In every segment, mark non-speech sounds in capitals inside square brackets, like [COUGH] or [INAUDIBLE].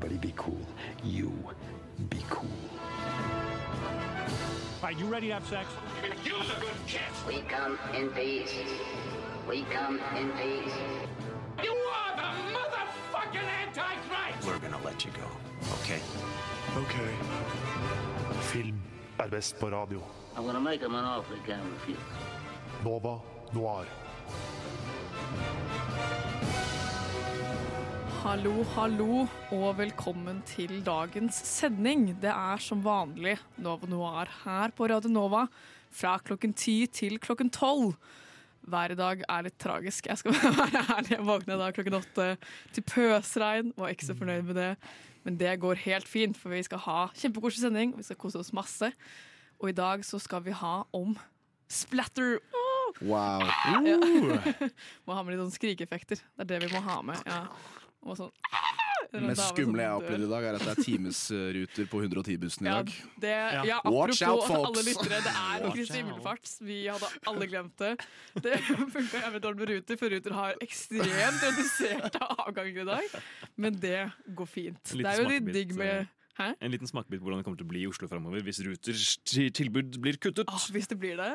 Everybody be cool. You be cool. All right, you ready to have sex? Use a good kiss. We come in peace. We come in peace. You are the motherfucking Antichrist! We're gonna let you go, okay? Ok. Film er best på radio. I'm gonna make him an offer he can't refuse. Nova Noir. Hallo, hallo, og velkommen til dagens sending. Det er som vanlig Nova Noir her på Radio Nova fra klokken ti til klokken tolv. Hver dag er litt tragisk. Jeg skal [LAUGHS] være ærlig, jeg våkna da klokken åtte til pøsregn. Var ikke så fornøyd med det, men det går helt fint, for vi skal ha kjempekoselig sending. Vi skal kose oss masse. Og i dag så skal vi ha om splatter. Oh! Wow. [LAUGHS] Må ha med litt sånn skrikeeffekter. Det er det vi må ha med. Ja. Og sånn [LAUGHS] Det mest skumle jeg har opplevd i dag, er at det er timesruter på 110-bussen i Ja, dag. det, ja, Watch apropos out, folks. alle lyttere, det er [LAUGHS] Watch Kristi himmelfart. Vi hadde alle glemt det. Det [LAUGHS] funka jævlig dårlig med Ruter, for Ruter har ekstremt reduserte avganger i dag. Men det går fint. Litt Det er jo litt digg med Hæ? En liten smakebit på hvordan det kommer til å bli i Oslo framover hvis Ruters tilbud blir kuttet. Åh, hvis det blir det.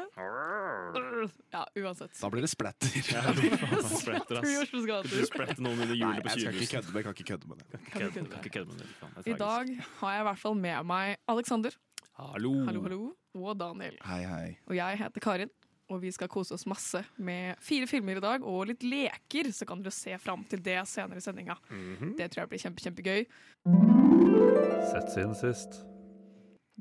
Ja, uansett. Da blir det splatter. Ja, det splatter, ass. Blir spretter noen under hjulet på jeg skal ikke sykehuset. kødde med, jeg kan ikke kødde med det. Kan du ikke kødde med det, I dag har jeg i hvert fall med meg Alexander, Hallo. hallo, hallo, og Daniel. Hei, hei. Og jeg heter Karin, og vi skal kose oss masse med fire filmer i dag og litt leker, så kan dere se fram til det senere i sendinga. Det tror jeg blir kjempe, kjempegøy. Sett siden sist.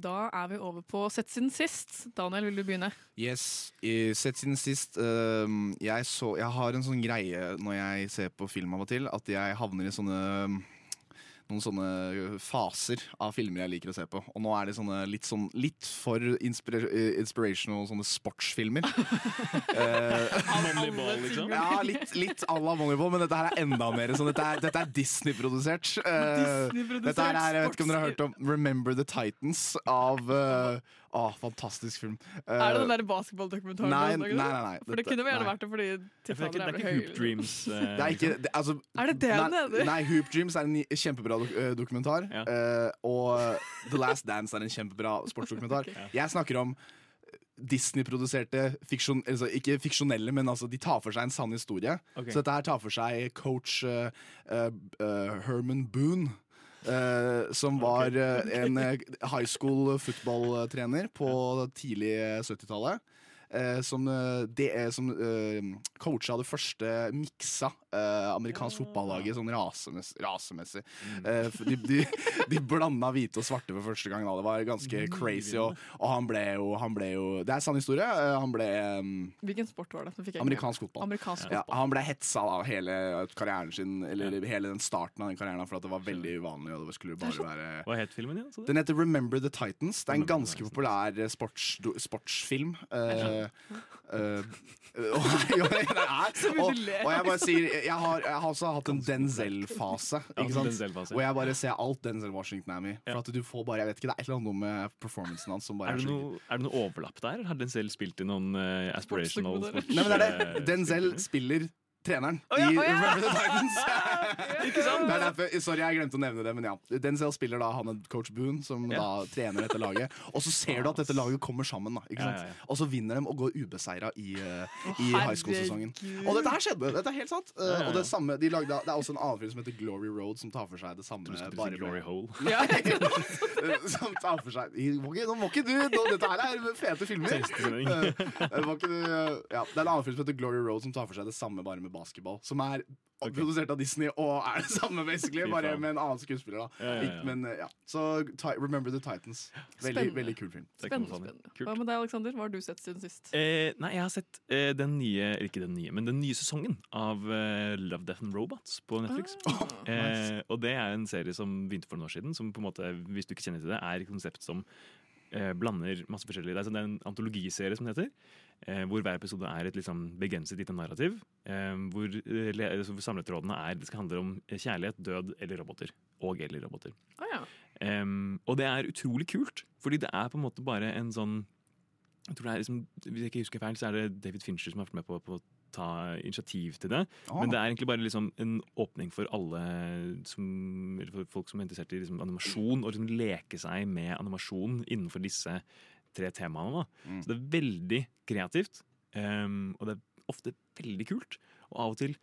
Da er vi over på Sett siden sist. Daniel, vil du begynne? Yes, i- Sett siden sist Uh, jeg, så, jeg har en sånn greie når jeg ser på film av og til, at jeg havner i sånne noen sånne faser av filmer jeg liker å se på. Og nå er det sånne litt, sånn, litt for inspira eh, inspirational sånne sportsfilmer. [LAUGHS] Eh, Moneyball, liksom. ja, litt, litt à la Moneyball, men dette her er enda mer sånn. Dette er, dette er Disney-produsert. Eh, Disney-produsert dette her er, jeg vet ikke om dere har hørt om Remember the Titans av eh, Å, fantastisk film. Uh, er det den der basketballdokumentaren? Nei, nei, nei, nei. For det kunne gjerne vært det fordi Ja, [LAUGHS] Det er ikke, det er ikke Hoop Dreams. Uh, Det er ikke det, altså, Er det det den heter? Nei, Hoop Dreams er en kjempebra dok eh, dokumentar. Ja. Uh, og [LAUGHS] The Last Dance er en kjempebra sportsdokumentar. [LAUGHS] Jeg snakker om Disney-produserte fiksjon, altså Ikke fiksjonelle, men altså de tar for seg en sann historie. Okay. Så dette her tar for seg coach eh, eh, eh, Herman Boone. Eh, som var [LAUGHS] okay. en eh, high school fotballtrener på tidlig 70-tallet. eh, som uh, det som eh, coacha det første miksa eh, amerikansk fotballaget sånn rasemess, rasemessig. Eh, for de, de, de blanda hvite og svarte for første gang. Da. Det var ganske crazy. Og, og han, ble jo, han ble jo Det er sann historie. eh, han ble um, Hvilken sport var det? Nå fikk jeg amerikansk fotball. Amerikansk Ja, fotball. han ble hetsa da hele karrieren sin Eller hele den starten av den karrieren for at det var veldig uvanlig. Og det skulle bare være Hva het filmen igjen? du? Den heter Remember the Titans. Det er en ganske populær sports, sportsfilm. uh, uh, [LAUGHS] [LAUGHS] og, [LAUGHS] mye og, og jeg bare sier Jeg har, jeg har også hatt en Denzel-fase. Ikke sant? Denzel-fase. Og jeg bare ser alt Denzel Washington er med i. For at du får bare, jeg vet ikke, Det er et eller annet med performancen hans som bare Er er, det, noe, er det noe overlapp der? Har Denzel spilt i noen uh, aspirational sports? Nei, men det er det. Denzel spiller treneren oh, ja, i oh, ja. Remember the Titans. [LAUGHS] Ikke sant? Det er derfor, sorry, jeg glemte å nevne det, men ja. Denzel spiller da han er coach Boone, som Ja. da trener dette laget. Og så ser du at dette laget kommer sammen, da. Ikke sant? ja, ja. Og så vinner de og går ubeseira i, uh, i high school-sesongen. Og dette her skjedde! Dette er helt sant. Uh, Ja, ja, ja. Og det, samme, de lagde, det er også en annen film som heter Glory Road, som tar for seg det samme. Du bare si Glory med- Hole. Ja. [LAUGHS] som tar for seg Må ikke- Nå må ikke du! Nå, dette her er fete filmer. Uh, må ikke du, ja, det er en annen film som heter Glory Road, som tar for seg det samme, bare med basketball. Som er produsert av Disney og er det samme, basically, bare med en annen skuespiller. da Ja, ja, ja. Ikke- Men ja Så Remember the Titans. Veldig, Spennende. veldig kul film. Spennende. spennende. Hva med deg, Aleksander? Hva har du sett siden sist? Eh, nei, jeg har sett eh, den nye Ikke den nye, men den nye sesongen av eh, Love, Death and Robots på Netflix. Ah. eh, og det er en serie som begynte for noen år siden, som på en måte, hvis du ikke kjenner til det, er et konsept som eh, blander masse forskjellige Det det er en antologiserie, som det heter. Eh, hvor hver episode er et liksom begrenset lite narrativ. Eh, hvor, eh, altså, samletrådene er Det skal handle om kjærlighet, død eller roboter. Og eller roboter. Oh, ja. um, og det er utrolig kult, fordi det er på en måte bare en sånn jeg tror det er liksom, Hvis jeg ikke husker feil, så er det David Fincher som har vært med på, på ta initiativ til det. Oh. Men det er egentlig bare liksom en åpning for alle som, for folk som er interessert i liksom animasjon, og liksom leke seg med animasjon innenfor disse tre temaene. Da. Mm. Så det er veldig kreativt, um, og det er ofte veldig kult. Og av og til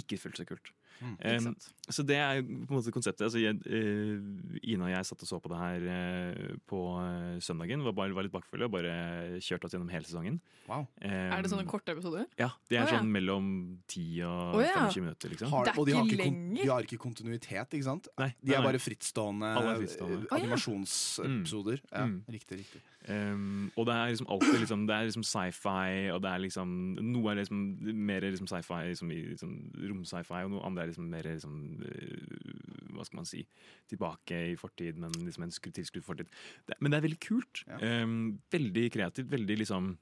ikke fullt så kult. Mm. Um, så det er på en måte konseptet. Altså, jeg, uh, Ina og jeg satt og så på det her uh, på uh, søndagen. Var, bare, var litt bakfulle og bare kjørte oss gjennom hele sesongen. Wow. Er det sånne korte episoder? Ja, de er ja. sånn mellom 10 og oh, ja. 25 minutter, liksom. Har, og de har, ikke de har ikke kontinuitet, ikke sant? Nei, De er nei, bare frittstående, er frittstående. ja. animasjonsepisoder. Ja, Mm. Riktig, riktig. Um, og det er liksom alltid liksom, Det er liksom sci-fi, og det er liksom Noe er liksom mer liksom sci-fi liksom, liksom, rom-sci-fi, og noe annet er liksom mer liksom eh, Hva skal man si Tilbake i fortid, men liksom en tilskrudd fortid. Det, men det er veldig kult. Ja. Um, veldig kreativt. Veldig liksom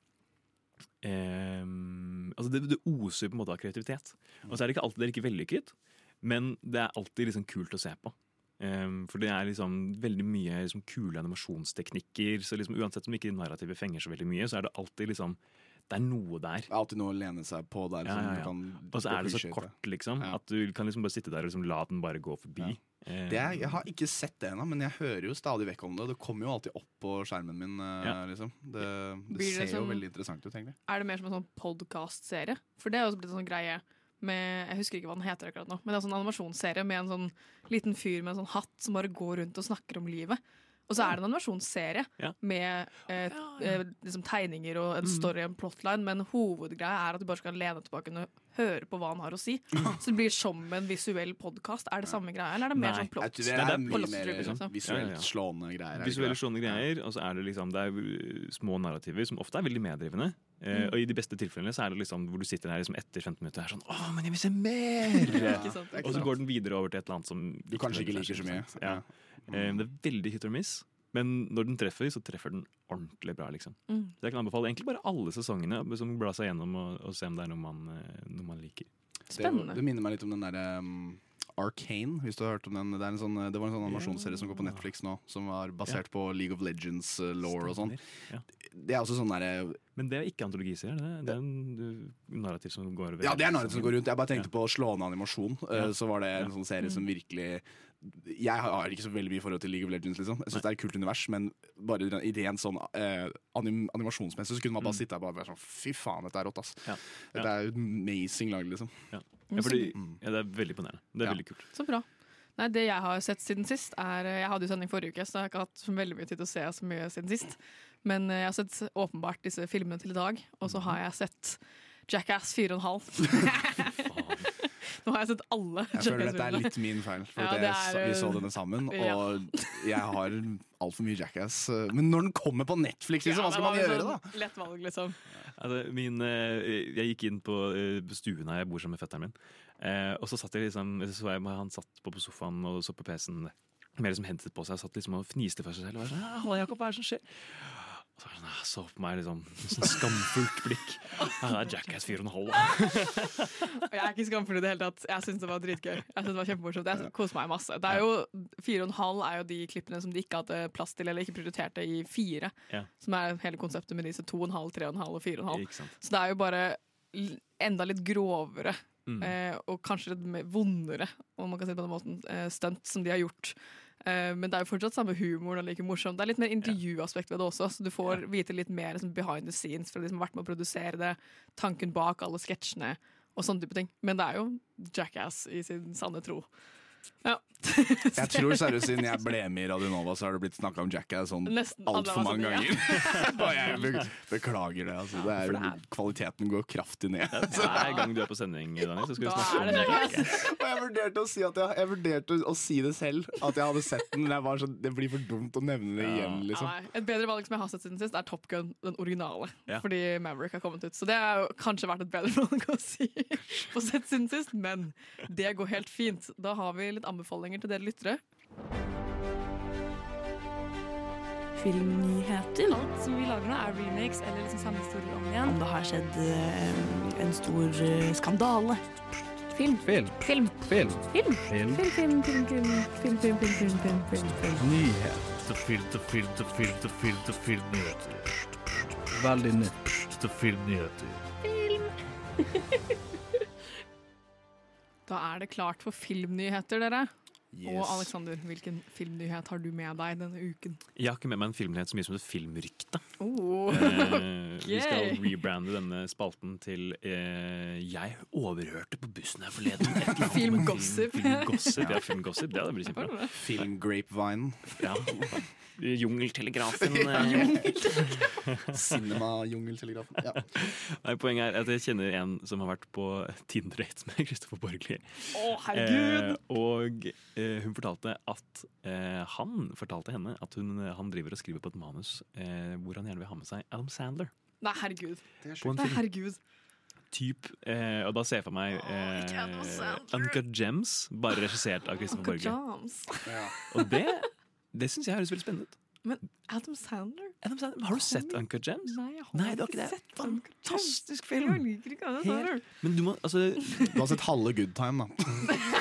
um, Altså det, det oser på en måte av kreativitet. Og så er det ikke alltid det er ikke vellykket, men det er alltid liksom kult å se på. Um, for det er liksom veldig mye liksom kule animasjonsteknikker. Så liksom uansett om ikke narrativet fenger så veldig mye, så er det alltid liksom Det er noe der. Det er alltid noe å lene seg på der. Ja, ja, ja. kan Og så er det så kort, liksom. Ja. At du kan liksom bare sitte der og liksom la den bare gå forbi. Det er, jeg har ikke sett det ennå, men jeg hører jo stadig vekk om det. Det kommer jo alltid opp på skjermen min. eh, Ja. liksom. Det, det ser jo veldig interessant ut, egentlig. Er det mer som en sånn podcast-serie? For det er også blitt en sånn greie med Jeg husker ikke hva den heter akkurat nå, men det er en sånn animasjonsserie med en sånn liten fyr med en sånn hatt som bare går rundt og snakker om livet. Og så er det en animasjonsserie Ja. med eh, eh, liksom tegninger og en story og en plotline, men hovedgreia er at du bare skal lene tilbake høre på hva han har å si. Så det blir som en visuell podkast. Er det samme greia, eller er det mer Nei. sånn plott? Jeg tror det det er mye mer liksom. liksom, visuelt slående greier. Visuelt Visuelle slående greier, og så er det liksom Det er uh, små narrativer som ofte er veldig meddrivende. Mm. og i de beste tilfellene så er det liksom hvor du sitter der liksom etter 15 minutter og er sånn Å, men jeg vil se mer! [LAUGHS] Ja. og så går den videre over til et eller annet som Du kanskje ikke liker så mye. Ja. Mm. det er veldig hit or miss, men når den treffer, så treffer den ordentlig bra. liksom. Mm. Så jeg kan anbefale egentlig bare alle sesongene som bla seg gjennom og, og se om det er noe man, eh, noe man liker. Spennende. det minner meg litt om den derre um, Arcane, hvis du har hørt om den. Det, er en sånn, det var en sånn animasjonsserie som går på Netflix nå, som var basert på League of Legends uh, law og sånn. Ja. Det er også sånn derre Men det er ikke antologiserie. Det, det er en narrativ som går over Ja, det er narrativ som går rundt. Jeg bare tenkte på slående animasjon. Ja. Uh, Så var det en Ja. sånn serie som virkelig Jeg har ikke så veldig mye forhold til League of Legends, liksom. Jeg syns det er et kult univers, men bare i ideen sånn eh, anim animasjonsmessig, så kunne man bare sitte her og bare være sånn Fy faen, dette er rått, ass. Mm. Ja. Dette er amazing lag, liksom. Ja, fordi, Mm. ja, det er veldig imponerende. Det er Ja. veldig kult. Så bra. Nei, Det jeg har sett siden sist, er Jeg hadde jo sending forrige uke, så jeg har ikke hatt så veldig mye tid til å se så mye siden sist. Men eh, jeg har sett åpenbart disse filmene til i dag, og så har jeg sett Jackass 4,5. [LAUGHS] [LAUGHS] Nå har jeg sett alle Jeg føler dette er litt min feil, for Ja, det er, vi så uh, denne sammen. [LAUGHS] ja. Og jeg har altfor mye Jackass. uh, Men når den kommer på Netflix, liksom, hva skal man gjøre, sånn da? Lett valg, liksom. Altså, min, eh, jeg gikk inn på eh, stuen her jeg bor sammen med fetteren min. Eh, og så satt jeg liksom så jeg, Han satt på, på sofaen og så på PC-en. Mer liksom hentet på seg og satt liksom og fniste for seg selv. Og var sånn, Halla, Jakob, hva er det som skjer? Så, sånn, «Ah», så på meg liksom sånn skamfullt blikk. Ja, det er Jackass 4,5. Og jeg er ikke skamfull i det hele tatt. Jeg syns det var dritgøy. Jeg synes det var kjempemorsomt. Jeg koser meg masse. Det er jo, Fire og en halv er jo de klippene som de ikke hadde plass til, eller ikke prioriterte i fire. Ja. Som er hele konseptet med disse to og en halv, tre og en halv og fire og en halv. Ikke sant? Så det er jo bare enda litt grovere. Mm. Eh, og kanskje litt vondere, om man kan si det på den måten, eh, stunt som de har gjort. Eh, men det er jo fortsatt samme humor og like morsomt. Det er litt mer intervjuaspekt ved det også, så du får vite litt mer liksom, behind the scenes fra de som har vært med å produsere det, tanken bak alle sketsjene og sånne type ting. Men det er jo Jackass i sin sanne tro. Ja. [LAUGHS] Jeg tror seriøst siden jeg ble med i Radionova, så har det blitt snakka om Jackass sånn altfor mange ganger. [LAUGHS] Og jeg be beklager det. Altså. det er, kvaliteten går kraftig ned. Hver gang du er på sending, Daniel, så skal vi snakke om det Jackass. Jackass. Og jeg vurderte å si at jeg, jeg vurderte å si det selv, at jeg hadde sett den, men jeg var sånn, det blir for dumt å nevne det igjen. Liksom. Ja, Et bedre valg som jeg har sett siden sist, er Top Gun, den originale. Ja. Fordi Maverick har kommet ut. Så det har kanskje vært et bedre [LAUGHS] valg å si på sett siden sist, men det går helt fint. Da har vi litt anbefalinger til dere lyttere. filmnyheter. Alt som vi lager nå, er remakes eller liksom samme historie om igjen. Om det har skjedd eh, en stor eh, skandale. Film. Film. Film. Film. Film. Film. Film, film, film, film, film, film, film, film, film, film, film. Nyheter. Filter, til film til filmnyheter. Veldig nytt filmnyheter. Film. Da er det klart for filmnyheter, dere. Yes. Og Alexander, hvilken filmnyhet har du med deg denne uken? Jeg har ikke med meg en filmnyhet så mye som et filmrykte. Oh. Eh, [LAUGHS] Vi skal rebrande denne spalten til eh, 'Jeg overhørte på bussen her forleden'. Filmgossip. Filmgossip, Film. Ja, film gossip. Det hadde blitt kjempebra. Film Ja. Jungeltelegrafen. [LAUGHS] eh, Cinema-jungeltelegrafen. [LAUGHS] Ja. Nei, poenget er at jeg kjenner en som har vært på Tinder-date med Christopher Borgli. Å, herregud! Eh, og eh, hun fortalte at eh, han fortalte henne at hun, han driver og skriver på et manus eh, hvor han gjerne vil ha med seg Adam Sandler. Nei, herregud. På en Nei, film. herregud. Typ, eh, og da ser jeg for meg eh, Sandler. Uncut Gems, bare regissert av Christopher Borge. Ja. Og det, det syns jeg høres veldig spennende ut. Men Adam Sandler? Adam Sandler, har du sett Uncut Gems? Nei, jeg har Nei, ikke ikke sett Fantastisk film! Jeg liker ikke Adam Sandler. Men du må altså Du har sett halve Good Time, da.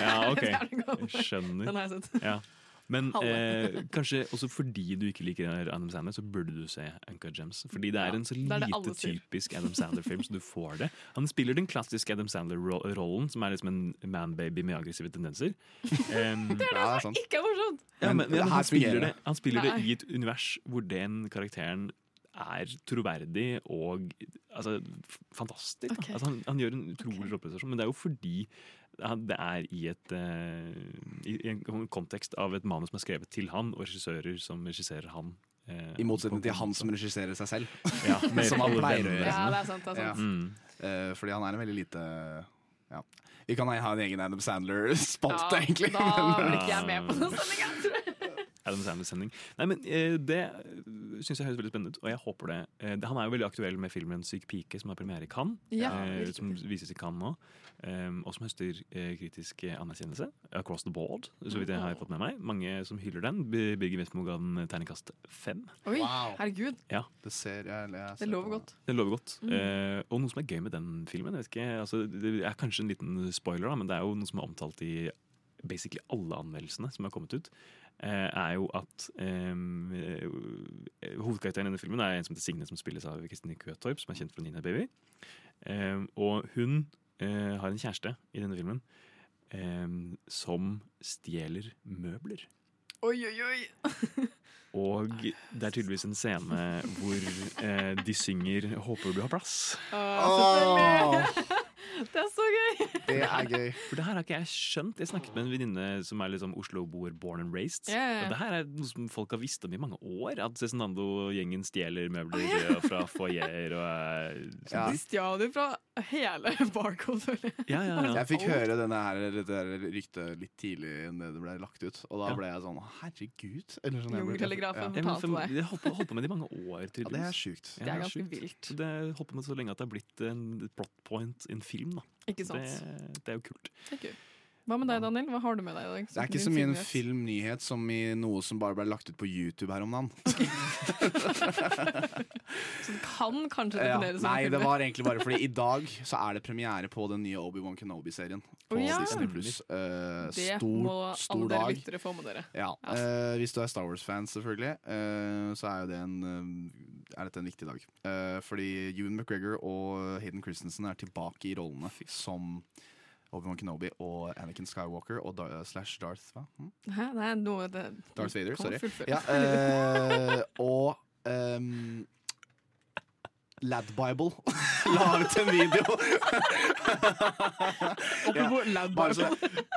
Ja, OK. [LAUGHS] Er skjønner. Den har jeg sett. Ja. Men eh, kanskje også fordi du ikke liker Adam Sandler, så burde du se Uncut Gems. Fordi det er en så det er det lite typisk Adam Sandler-film, så du får det. Han spiller den klassiske Adam Sandler-rollen, som er liksom en man-baby med aggressive tendenser. [LAUGHS] Det er det er sant. Ikke morsomt! ja, men, Men men han spiller, det, han spiller det i et univers hvor den karakteren er troverdig og altså, fantastisk. Okay. Altså, han, han gjør en utrolig okay. rolleprestasjon, men det er jo fordi det er i, et, eh, i en kontekst av et manus som er skrevet til han, og regissører som regisserer han. eh, I motsetning til han som regisserer seg selv. ja, [LAUGHS] som han pleier å gjøre. Ja, det er sant. det er Ja. Mm. Eh, fordi han er en veldig lite ja. Vi kan ha en egen Adam Sandler-spalte, Ja, egentlig. Da men- blir ikke jeg med på den sendinga, [LAUGHS] tror. Adam Sandler-sending. Nei, men Det syns jeg høres veldig spennende ut, og jeg håper det. Han er jo veldig aktuell med filmen 'Syk pike', som har premiere i Cannes. Ja, eh, som vises i Cannes nå. Eh, og som høster eh, kritisk eh, anerkjennelse. Across the board, så vidt jeg har fått med meg. Mange som hyller den. Birger Westmo ga den terningkast fem. Oi, Wow. herregud. Det ser jeg, jeg ser Det lover på- godt. Det lover godt. Eh, og noe som er gøy med den filmen jeg vet ikke, altså, Det er kanskje en liten spoiler, da, men det er jo noe som er omtalt i basically alle anmeldelsene som har kommet ut. eh, er jo at ehm, eh, Hovedkarakteren i denne filmen er en som heter Signe, som spilles av Kristine Køtorp, som er kjent fra Nina Baby. Ehm, og hun eh, har en kjæreste i denne filmen ehm, som stjeler møbler. Oi, oi, oi. [LAUGHS] Og det er tydeligvis en scene hvor eh, de synger 'Håper du har plass'. Åh. [LAUGHS] Det er så gøy! Det er gøy. For det her har ikke jeg skjønt. Jeg snakket med en venninne som er liksom Oslo-boer, born and raised. Yeah. Og det her er noe som folk har visst om i mange år. At Cezinando-gjengen stjeler møbler eh, fra foajeer og eh, Ja. De stjal jo fra hele [LAUGHS] Barcode. Ja, ja, ja. Jeg fikk høre denne her, dette her ryktet litt tidlig enn det ble lagt ut. Og da Ja. ble jeg sånn herregud. Eller sånn, Jungeltelegrafen. Ja. Fortalte deg. de holdt på, med det i mange år, ja, det er sjukt. Ja, Det er ganske vilt. Det har holdt på med så lenge at det har blitt en plot point i en film. Da. Ikke sant? Det, det er jo kult. Det er gøy. Hva med deg, Daniel? Hva har du med deg i dag? Det er ikke så mye en filmnyhet som i noe som bare ble lagt ut på YouTube her om dagen. [LAUGHS] Så det kan kanskje Ja, defineres som nei, det var egentlig bare fordi i dag så er det premiere på den nye Obi-Wan Kenobi-serien. På Å, ja. Disney Plus. Uh, Det stor, må alle stor dere lyttere få med dere. Ja, Ja. eh, Hvis du er Star Wars-fan, selvfølgelig, uh, så er, jo det en, eh, er dette en viktig dag. Eh, fordi Ewan McGregor og Hayden Christensen er tilbake i rollene som Obi-Wan Kenobi og Anakin Skywalker og da, slash Darth hva? Hm? Hæ? Det er noe det, Darth Vader, sorry. Ja, øh, og ehm, Lad Bible [LAUGHS] la ut en video. [LAUGHS] Apropos Lad Bare så,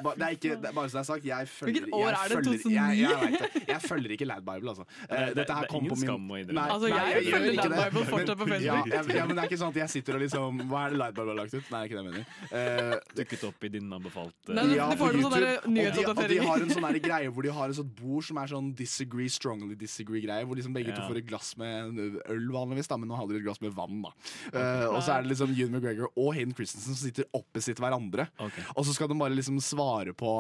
ba, det er ikke, det bare så det er sagt, jeg følger Hvilket år er det? 2009? Jeg, jeg, jeg, jeg følger ikke Ladbible, altså. Eh, Det er- Dette her det er kom på min skam å innrømme. Altså, jeg følger ikke Lad det. Bible fortsatt på Ja, Facebook. jeg, ja, men det er ikke sånn at jeg sitter og liksom Hva er det Ladbible har lagt ut? Nei, det er ikke det jeg mener. Uh, Dukket opp i din anbefalte Nei, du- ja, på det sånne YouTube. Og de, og de har en sånn greie hvor de har en sånn bord som er sånn disagree, strongly disagree-greie. Hvor liksom begge to får et glass med øl, vanligvis, da, men nå hadde de et glass med vann. da Eh, Og så er det liksom Ewan McGregor og Hayden Christensen som sitter opposite hverandre. Okay. Og så skal de bare liksom svare på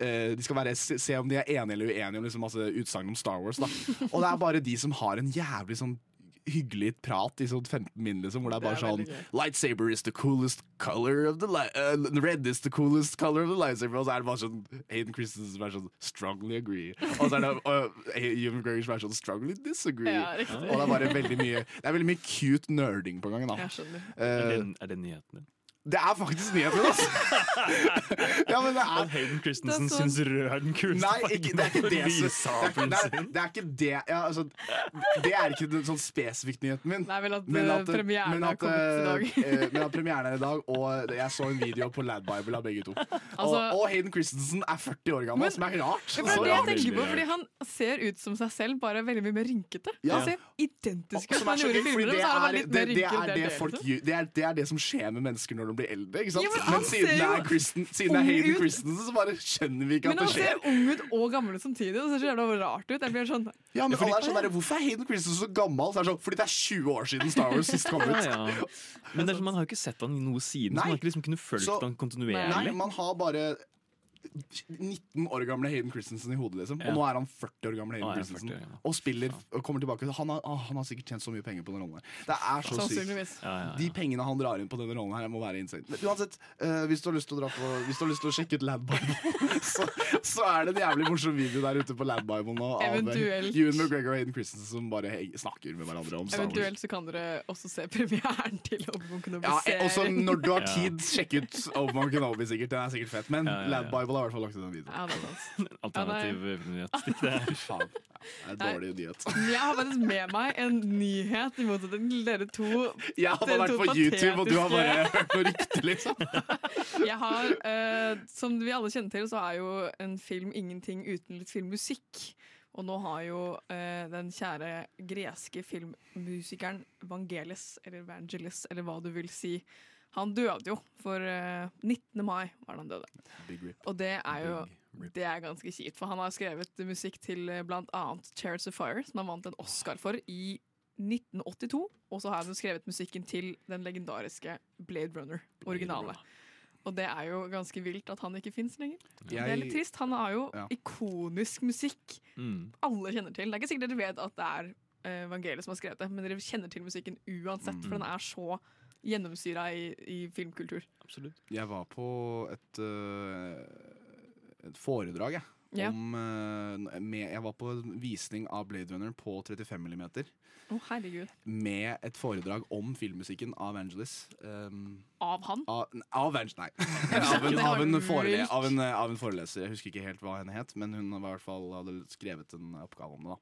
eh, de skal være, se, se om de er enige eller uenige om liksom masse utsagn om Star Wars. da [LAUGHS] Og det er bare de som har en jævlig sånn hyggelig prat i sånn 15 min, liksom, hvor det er bare Det er sånn. Lightsaber is the coolest color of the li uh, Red is the coolest color of the lightsaber. Og så er det bare sånn Hayden Christensen som er sånn strongly agree. Og så er det uh, Ewan McGregor som er sånn strongly disagree. Ja, og det er bare veldig mye Det er veldig mye cute nerding på gangen. da Jeg skjønner. Er Eh, det, er det nyheten din? Det er faktisk nyheten, altså! [LAUGHS] ja, men det er At Hayden Christensen sånn- syns rød er den kuleste Nei, ikke, det er ikke det som det er, det, er, det er ikke det ja, altså, Det er ikke den sånn spesifikt nyheten min. Nei, vel at, Men eh, at, premieren men at, er kommet i dag. eh, eh, men at premieren er i dag, og jeg så en video på Lad Bible av begge to. Altså- og, og Hayden Christensen er 40 år gammel, Men- som er rart. Det er Så det jeg tenker på, fordi Han ser ut som seg selv, bare veldig mye mer rynkete. Ja. Han ser identisk ut Som han gjorde i filmene. det er det, det, det, folk, gjør- det er det som skjer med mennesker når de blir eldre. Ikke sant? Ja, men men siden det er, Kristen, siden det er Hayden. Christensen, så bare skjønner vi ikke at det skjer. Men han ser ung ut og gammel ut samtidig. Og det ser så jævla rart ut. Jeg blir sånn Ja, men fordi- alle er sånn der, Hvorfor er Hayden Christensen så gammel? Så er det sånn, fordi det er 20 år siden Star Wars sist kom ut. Ja, ja. Men det er, sånn, man har jo ikke sett han i noe siden, så man har ikke liksom kunnet følge Så- han Nei, man har bare 19 år gamle Hayden Christensen i hodet, liksom. Ja. Og nå er han 40 år gamle Hayden Christensen. 40 ja. Og spiller og kommer tilbake. Han har, ah, han har sikkert tjent så mye penger på den rollen her. Det er så sykt. Sannsynligvis. Ja, ja, De pengene han drar inn på denne rollen her, må være insane. Men uansett, uh, hvis, du har lyst til å dra på, hvis du har lyst til å sjekke ut Lad Bible, [LAUGHS] så, så er det en jævlig morsom video der ute på Lad Bible nå av Ewan McGregor og Hayden Christensen som bare snakker med hverandre om Star Wars. Eventuelt så kan dere også se premieren til Obi-Wan Kenobi. Ja, også når du har tid, sjekk ut Obi-Wan Kenobi, sikkert. Den er sikkert fett. Men Ja, ja, ja. Bible har i hvert fall lagt ut en video. Ja, det er sant. [LAUGHS] Alternativ nyhet. Det er- [LAUGHS] Fy faen. Det er dårlig nyhet. Men Jeg har faktisk med meg en nyhet, i motsetning til dere to. Jeg hadde vært på YouTube, og du har bare hørt noe rykte, liksom. [LAUGHS] Jeg har, uh, Som vi alle kjenner til, så er jo en film ingenting uten litt filmmusikk. Og nå har jo eh, den kjære greske filmmusikeren Vangelis, eller Vangelis, eller hva du vil si, han døde jo for eh, 19. mai var det han døde. Big rip. Og det er jo det er ganske kjipt, for han har skrevet musikk til bl.a. blant annet Chariots of Fire, som han vant en Oscar for i 1982. Og så har han skrevet musikken til den legendariske Blade Runner, originale. Og det er jo ganske vilt at han ikke fins lenger. Det er litt trist. Han har jo Ja. ikonisk musikk Mm. alle kjenner til. Det er ikke sikkert dere vet at det er uh, Vangelis som har skrevet det, men dere kjenner til musikken uansett, for den er så gjennomsyra i, i filmkultur. Absolutt. Jeg var på et, uh, et foredrag, jeg. Ja. Om, uh, med, jeg var på visning av Blade Runner på 35 mm. Herregud. Med et foredrag om filmmusikken av Vangelis. Um, Av han? av, av, Ange- nei. [LAUGHS] av, en, av, en forele, av, en, av en foreleser. Jeg husker ikke helt hva henne het, men hun var hvert fall hadde skrevet en oppgave om det.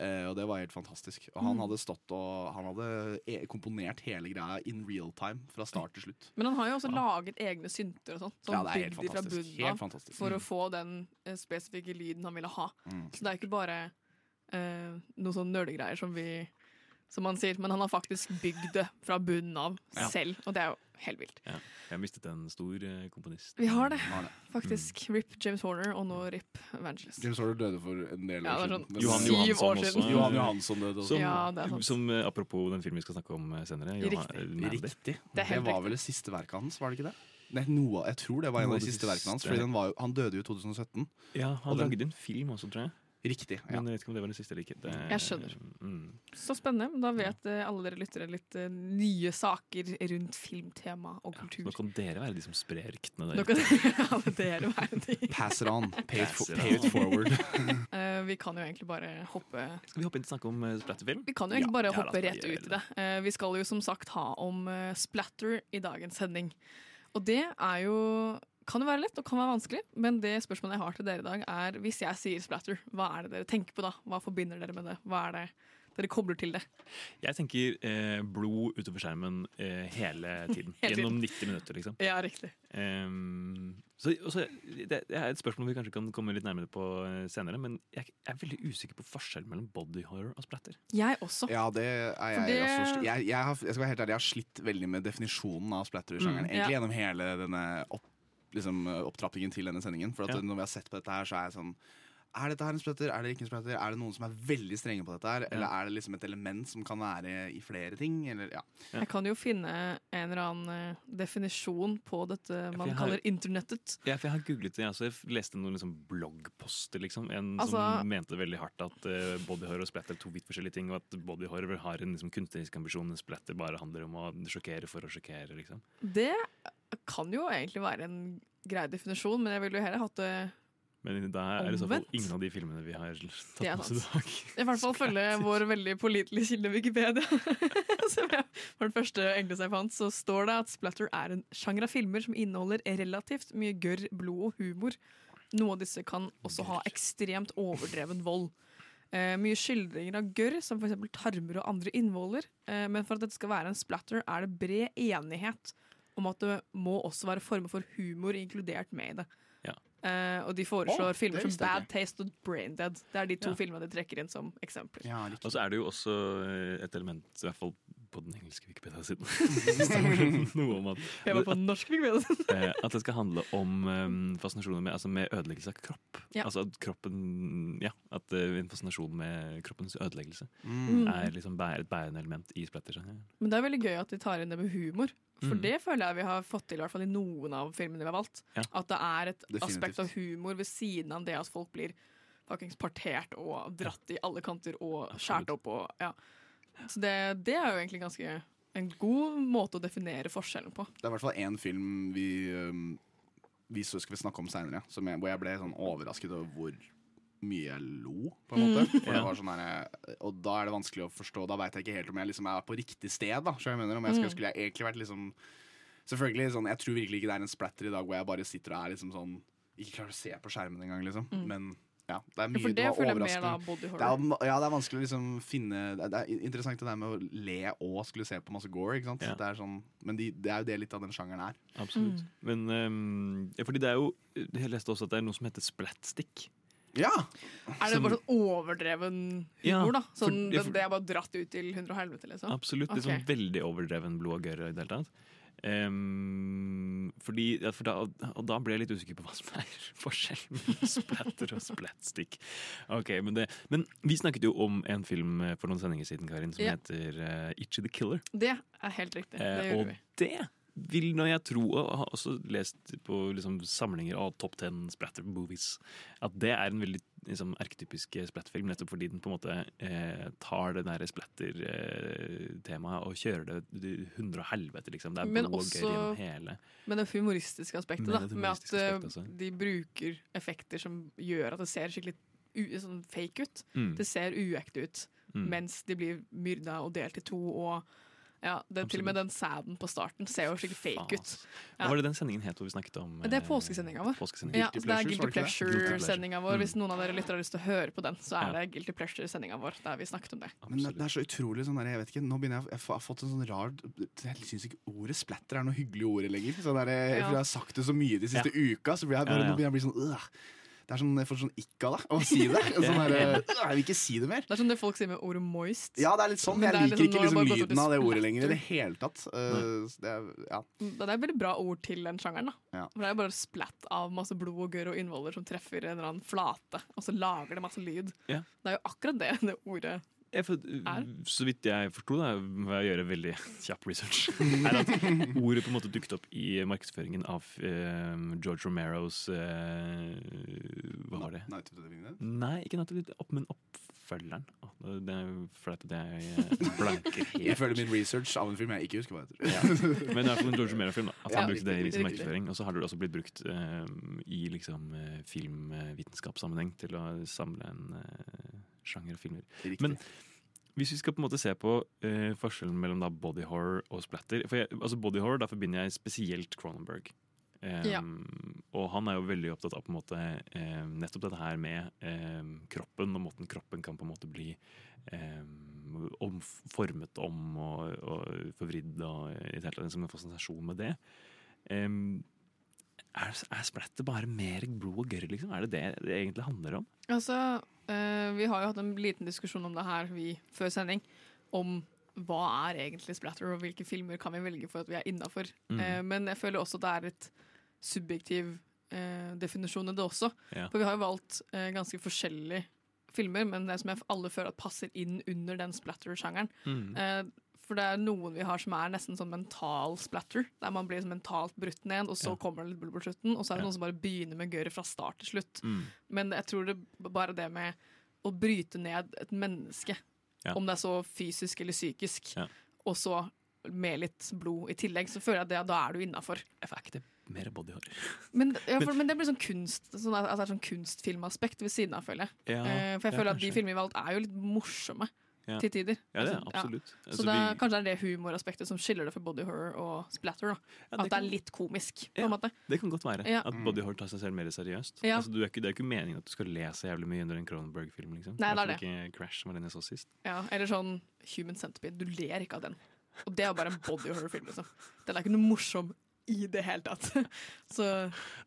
Eh, og det var helt fantastisk. Og Mm. han hadde stått og Han hadde e komponert hele greia in real time fra start til slutt. Men han har jo også laget egne synter og sånn. Sånn Ja, det er helt fantastisk. bunnen Helt fantastisk. For Mm. å få den spesifikke lyden han ville ha. Mm. Så det er ikke bare eh, noen sånne nerdegreier som vi Som han sier, men han har faktisk bygd det fra bunnen av Ja. selv, og det er jo helt vilt. Ja. Jeg har mistet en stor eh, komponist. Vi har det, Han har det. faktisk. RIP James Horner, og nå RIP Evangelist. James Horner døde for en del år det er siden. sånn Johan Johansson år også. Johan Johansson døde også. Som, Ja, det er sant. som eh, apropos den filmen vi skal snakke om eh, senere. Riktig. Johan- Mandy. Riktig. Det Det, var vel det siste verket hans, var det ikke det? Nei, noe, jeg tror det var en Noe av de siste verkene hans. Fordi den var, han døde jo i 2017. Ja, han Og den- lagde en film også, tror jeg. Riktig. Ja. Men jeg vet ikke om det var den siste eller ikke. Det, Jeg skjønner. Mm. Så spennende. Da vet ja. alle dere lyttere litt uh, nye saker rundt filmtema og Så kultur. nå kan dere være de som sprer ryktene Nå kan [LAUGHS] alle dere være de. Pass it on. Pay it, for, it pay it forward. uh, [LAUGHS] vi kan jo egentlig bare hoppe Skal vi hoppe inn og snakke om uh, splatterfilm? Vi kan jo egentlig Ja, bare hoppe rett ut i det. Eh, vi skal jo som sagt ha om eh, splatter i dagens sending. Og det er jo kan jo være lett og kan være vanskelig, men det spørsmålet jeg har til dere i dag, er hvis jeg sier splatter, hva er det dere tenker på da? Hva forbinder dere med det? Hva er det dere kobler til det? Jeg tenker eh, blod utover skjermen eh, hele [LAUGHS] tiden. Hele tiden. Gjennom 90 minutter, liksom. Ja, riktig. Um, så, også, det, det er et spørsmål vi kanskje kan komme litt nærmere på eh, senere, men jeg er veldig usikker på forskjellen mellom body horror og splatter. Jeg også. Ja, det er jeg det- også. Jeg, jeg, har, jeg skal være helt ærlig, jeg har slitt veldig med definisjonen av splatter-sjangeren. Mm, ja. Egentlig gjennom hele denne opp, liksom, opptrappingen til denne sendingen. For at Ja. når vi har sett på dette her, så er jeg sånn Er dette her en splatter? Er det ikke en splatter? Er det noen som er veldig strenge på dette her? Eller er det liksom et element som kan være i flere ting? Eller, ja. Jeg kan jo finne en eller annen eh, definisjon på dette man har- kaller internettet. Ja, for jeg har googlet det. Altså, jeg leste noen liksom bloggposter. Liksom. En Altså- som mente veldig hardt at uh, body og splatter er to vidt forskjellige ting, og at body horror har en liksom, kunstnerisk ambisjon, mens splatter bare handler om å sjokkere for å sjokkere. Liksom. Det kan jo egentlig være en grei definisjon, men jeg ville jo heller hatt det Men det er i så fall ingen av de filmene vi har tatt med oss i dag. I hvert fall følge [LAUGHS] vår veldig pålitelige kilde Wikipedia. [LAUGHS] Som jeg, for den første engelske jeg fant, så står det at splatter er en sjanger av filmer som inneholder relativt mye gørr, blod og humor. Noe av disse kan også ha ekstremt overdreven vold. Eh, mye skildringer av gørr, som f.eks. tarmer og andre innvoller. Eh, men for at dette skal være en splatter, er det bred enighet om at det må også være former for humor inkludert med i det. Eh, og de foreslår oh, filmer som Bad Taste og Brain Dead. Det er de to Ja. filmene de trekker inn som eksempler. Ja. Og så er det jo også eh, et element, i hvert fall på den engelske Wikipedia-siden, [LAUGHS] [LAUGHS] noe om at, Jeg var på den norske Wikipedia-siden. [LAUGHS] at det skal handle om um, fascinasjoner med, altså med ødeleggelse av kropp. Ja. Altså at kroppen Ja, at eh, en fascinasjon med kroppens ødeleggelse Mm. er liksom et bærende element i splattersjangeren. Men det er veldig gøy at de tar inn det med humor. For Mm. det føler jeg vi har fått til i hvert fall i noen av filmene vi har valgt. Ja. At det er et Definitivt. aspekt av humor ved siden av det at folk blir fuckings partert og dratt i alle kanter og skåret opp og ja. Så det, det er jo egentlig ganske en god måte å definere forskjellen på. Det er i hvert fall én film vi, um, vi så skal vi snakke om seinere, hvor jeg ble sånn overrasket over hvor mye jeg lo, på en måte. For det Ja. var sånn her, og da er det vanskelig å forstå. Da veit jeg ikke helt om jeg liksom er på riktig sted. Da, så jeg mener, om jeg skulle, skulle jeg egentlig vært liksom Selvfølgelig sånn, Jeg tror virkelig ikke det er en splatter i dag hvor jeg bare sitter og er liksom sånn Ikke klarer å se på skjermen engang, liksom. Men ja, det er mye For det føler jeg mer da body Det er, ja, det er vanskelig å liksom finne Det er- det er interessant det der med å le og skulle se på masse gore. Ikke sant? Ja. Det er sånn, men de, det er jo det litt av den sjangeren er. Absolutt. Mm. Men um, ja, fordi det er jo Jeg leste også at det er noe som heter splatstick. Ja! Er det bare sånn overdreven Ja, humor, da? for- Sånn, ja, det, for- det er bare dratt ut til hundre og helvete, liksom? Absolutt. Det er sånn veldig overdreven blod og gørr i det hele tatt. Ehm, fordi, for da, og da ble jeg litt usikker på hva som er [LAUGHS] forskjellen mellom splatter og splatstick. Okay, men, det, men vi snakket jo om en film eh, for noen sendinger siden, Karin, som Ja. heter uh, Itchy the Killer. Det er helt riktig. Det uh, og vi. det vil når jeg tro, og har også lest på liksom, samlinger av Top Ten splatter movies, at det er en veldig liksom, erketypiske splettfilm, nettopp fordi den på en måte eh, tar det der splatter-temaet og kjører det hundre og helvete, liksom. Det er Men også- gjennom hele. Men det humoristiske aspektet, Men da, med at eh, aspektet de bruker effekter som gjør at det ser skikkelig sånn fake ut. Mm. Det ser uekte ut Mm. mens de blir myrda og delt i to. Og ja, det, til og med den sæden på starten ser jo skikkelig fake Faen, ut. Ja. Hva var det den sendingen het hvor vi snakket om Det er eh, påskesendinga vår. påskesendingen? Ja, så det er Guilty Pleasure-sendinga vår. Mm. Hvis noen av dere lytter har lyst til å høre på den, så er Ja. det Guilty Pleasure-sendinga vår der vi snakket om det. Men det, det er så utrolig sånn der, jeg vet ikke, Nå begynner jeg, jeg har fått en sånn rar Jeg syns ikke ordet splatter er noe hyggelig ord lenger. Sånn der, jeg. Jeg har sagt det så mye de siste uka, så blir jeg, bare, nå begynner jeg å bli sånn øh. Det er sånn, Jeg får sånn ikk av det å si det. [LAUGHS] Sånn der, øh, jeg vil ikke si det mer. Det er sånn det folk sier med ordet moist. Ja, det er litt sånn. Men Jeg er liker liksom- ikke liksom over lyden av det ordet lenger i det hele tatt. Uh, det er, ja. Det er et veldig bra ord til den sjangeren. da Ja. For Det er bare splatt av masse blod og gørr og innvoller som treffer en eller annen flate, og så lager det masse lyd. Ja. Det er jo akkurat det det ordet for, Er? så vidt jeg forsto, det, ved å gjøre veldig kjapp research, [LAUGHS] er at ordet på en måte dukket opp i markedsføringen av eh, George Romeros eh, Hva var det? Night of the Living Dead. Nei, ikke Night of the Living Dead, men oppfølgeren. Oh, Det er flaut at jeg eh, blanker [LAUGHS] helt. Ifølge min research av en film jeg ikke husker hva heter. Ja. Men i hvert fall en George Romero-film. At At Ja, han brukte det i sin markedsføring. Og så har det også blitt brukt eh, i liksom filmvitenskapssammenheng til å samle en eh, sjanger og filmer. Riktig. Men hvis vi skal på en måte se på eh, forskjellen mellom da body horror og splatter For jeg, altså Body horror, da forbinder jeg spesielt Cronenberg. Um, Ja. Og han er jo veldig opptatt av på en måte eh, nettopp dette her med eh, kroppen, og måten kroppen kan på en måte bli eh, om, formet om og, og forvridd, og i det hele tatt liksom en fascinasjon med det. Um, er, er splatter bare mer blod og gørr, liksom? Er det det det egentlig handler om? Altså, eh, vi har jo hatt en liten diskusjon om det her vi, før sending. Om hva er egentlig splatter, og hvilke filmer kan vi velge for at vi er innafor. Mm. men jeg føler også at det er et subjektiv uh, definisjon i det også. Yeah. For vi har jo valgt ganske forskjellige filmer, men det som jeg alle føler at passer inn under den splatter-sjangeren. Mm. For det er noen vi har som er nesten sånn mental splatter, der man blir sånn mentalt brutt ned, og så Ja. kommer det litt blod på slutten, og så er det Ja. noen som bare begynner med gøret fra start til slutt. Mm. Men jeg tror det bare det med å bryte ned et menneske, Ja. om det er så fysisk eller psykisk, og så med litt blod i tillegg, så føler jeg at det, da er du innafor. Mer body horror. Men, ja, for, men det blir sånn kunst sånn, altså, sånn kunstfilmaspekt ved siden av, føler jeg. Ja, Eh, for jeg føler at de filmene vi har valgt, er jo litt morsomme Ja. til tider. Ja, det er absolutt. Ja. Så Altså, det er, kanskje det er det humoraspektet som skiller det fra body horror og splatter. Da. Ja, at det kan- er litt komisk, på en måte. Det kan godt være. At body horror tar seg selv mer seriøst. Altså, du er ikke, det er ikke meningen at du skal le så jævlig mye under en Cronenberg-film. Liksom. Nei, det er det. ikke Crash, som var den jeg så sist. Ja, eller sånn Human Centipede. Du ler ikke av den. Og det er bare en body horror-film. Liksom. Den er ikke noe morsom i det hele tatt. [LAUGHS] Så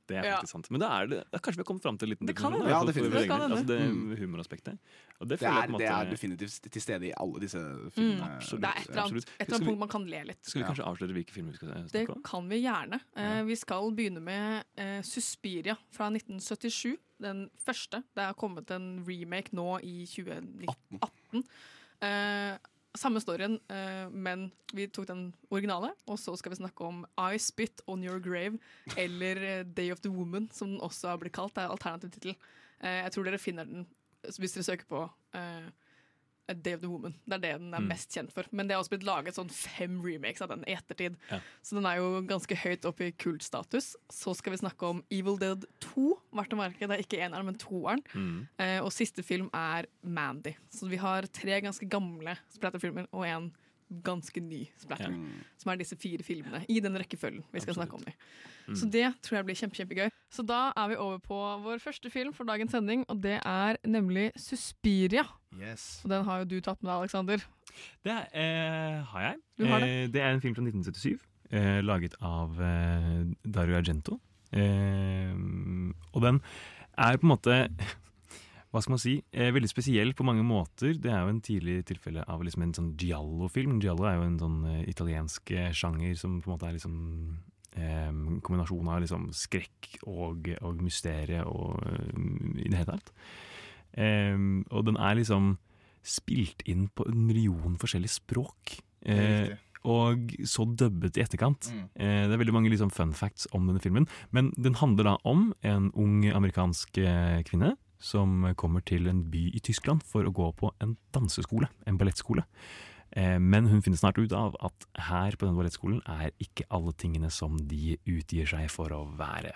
Det er Ja. faktisk sant. Men da er det, kanskje vi har kommet fram til en liten Det kan. Ja, Det kan. Altså, det humoraspektet. Og det Det er, jeg på en det er definitivt til stede i alle disse mm, filmene. absolutt. det er et eller annet, et eller annet vi- punkt man kan le litt. Skal vi Ja. kanskje avsløre hvilke filmer vi skal Det snakke om? kan vi gjerne. Eh, vi skal begynne med eh, Suspiria fra 1977. Den første. Det er kommet en remake nå i 2018. Eh, samme storyen, eh, men vi tok den originale. Og så skal vi snakke om I Spit On Your Grave, eller eh, Day of the Woman, som den også har blitt kalt. Det er alternativ tittel. Eh, jeg tror dere finner den hvis dere søker på eh, Of the Woman. Det er det den er Mm. mest kjent for. Men det er også blitt laget sånn fem remakes av den i ettertid. Ja. Så den er jo ganske høyt oppe i kultstatus. Så skal vi snakke om Evil Dead 2. Verdt å merke, det er ikke eneren, men toeren. Mm. Eh, og siste film er Mandy. Så vi har tre ganske gamle splatterfilmer og en ganske ny splatter. Mm. Som er disse fire filmene i den rekkefølgen vi skal Absolutt. snakke om. de. Mm. Så det tror jeg blir kjempe, kjempegøy. Så da er vi over på vår første film for dagens sending, og det er nemlig Suspiria. Yes. Og den har jo du tatt med deg, Alexander. Det er, eh, har jeg. Har det. Eh, det er en film fra 1977, eh, laget av eh, Dario Argento. Eh, og den er på en måte hva skal man si, eh, veldig spesiell på mange måter. Det er jo en tidlig tilfelle av liksom en sånn giallo-film. Giallo er jo en sånn eh, italiensk eh, sjanger som på en måte er liksom eh, kombinasjon av liksom skrekk og, og mysterie og eh, i det hele tatt. Eh, og den er liksom spilt inn på en million forskjellige språk. Eh, og så dubbet i etterkant. Mm. Eh, det er veldig mange liksom, fun facts om denne filmen. Men den handler da om en ung amerikansk eh, kvinne som kommer til en by i Tyskland for å gå på en danseskole, en ballettskole. Eh, men hun finner snart ut av at her på denne ballettskolen er ikke alle tingene som de utgir seg for å være.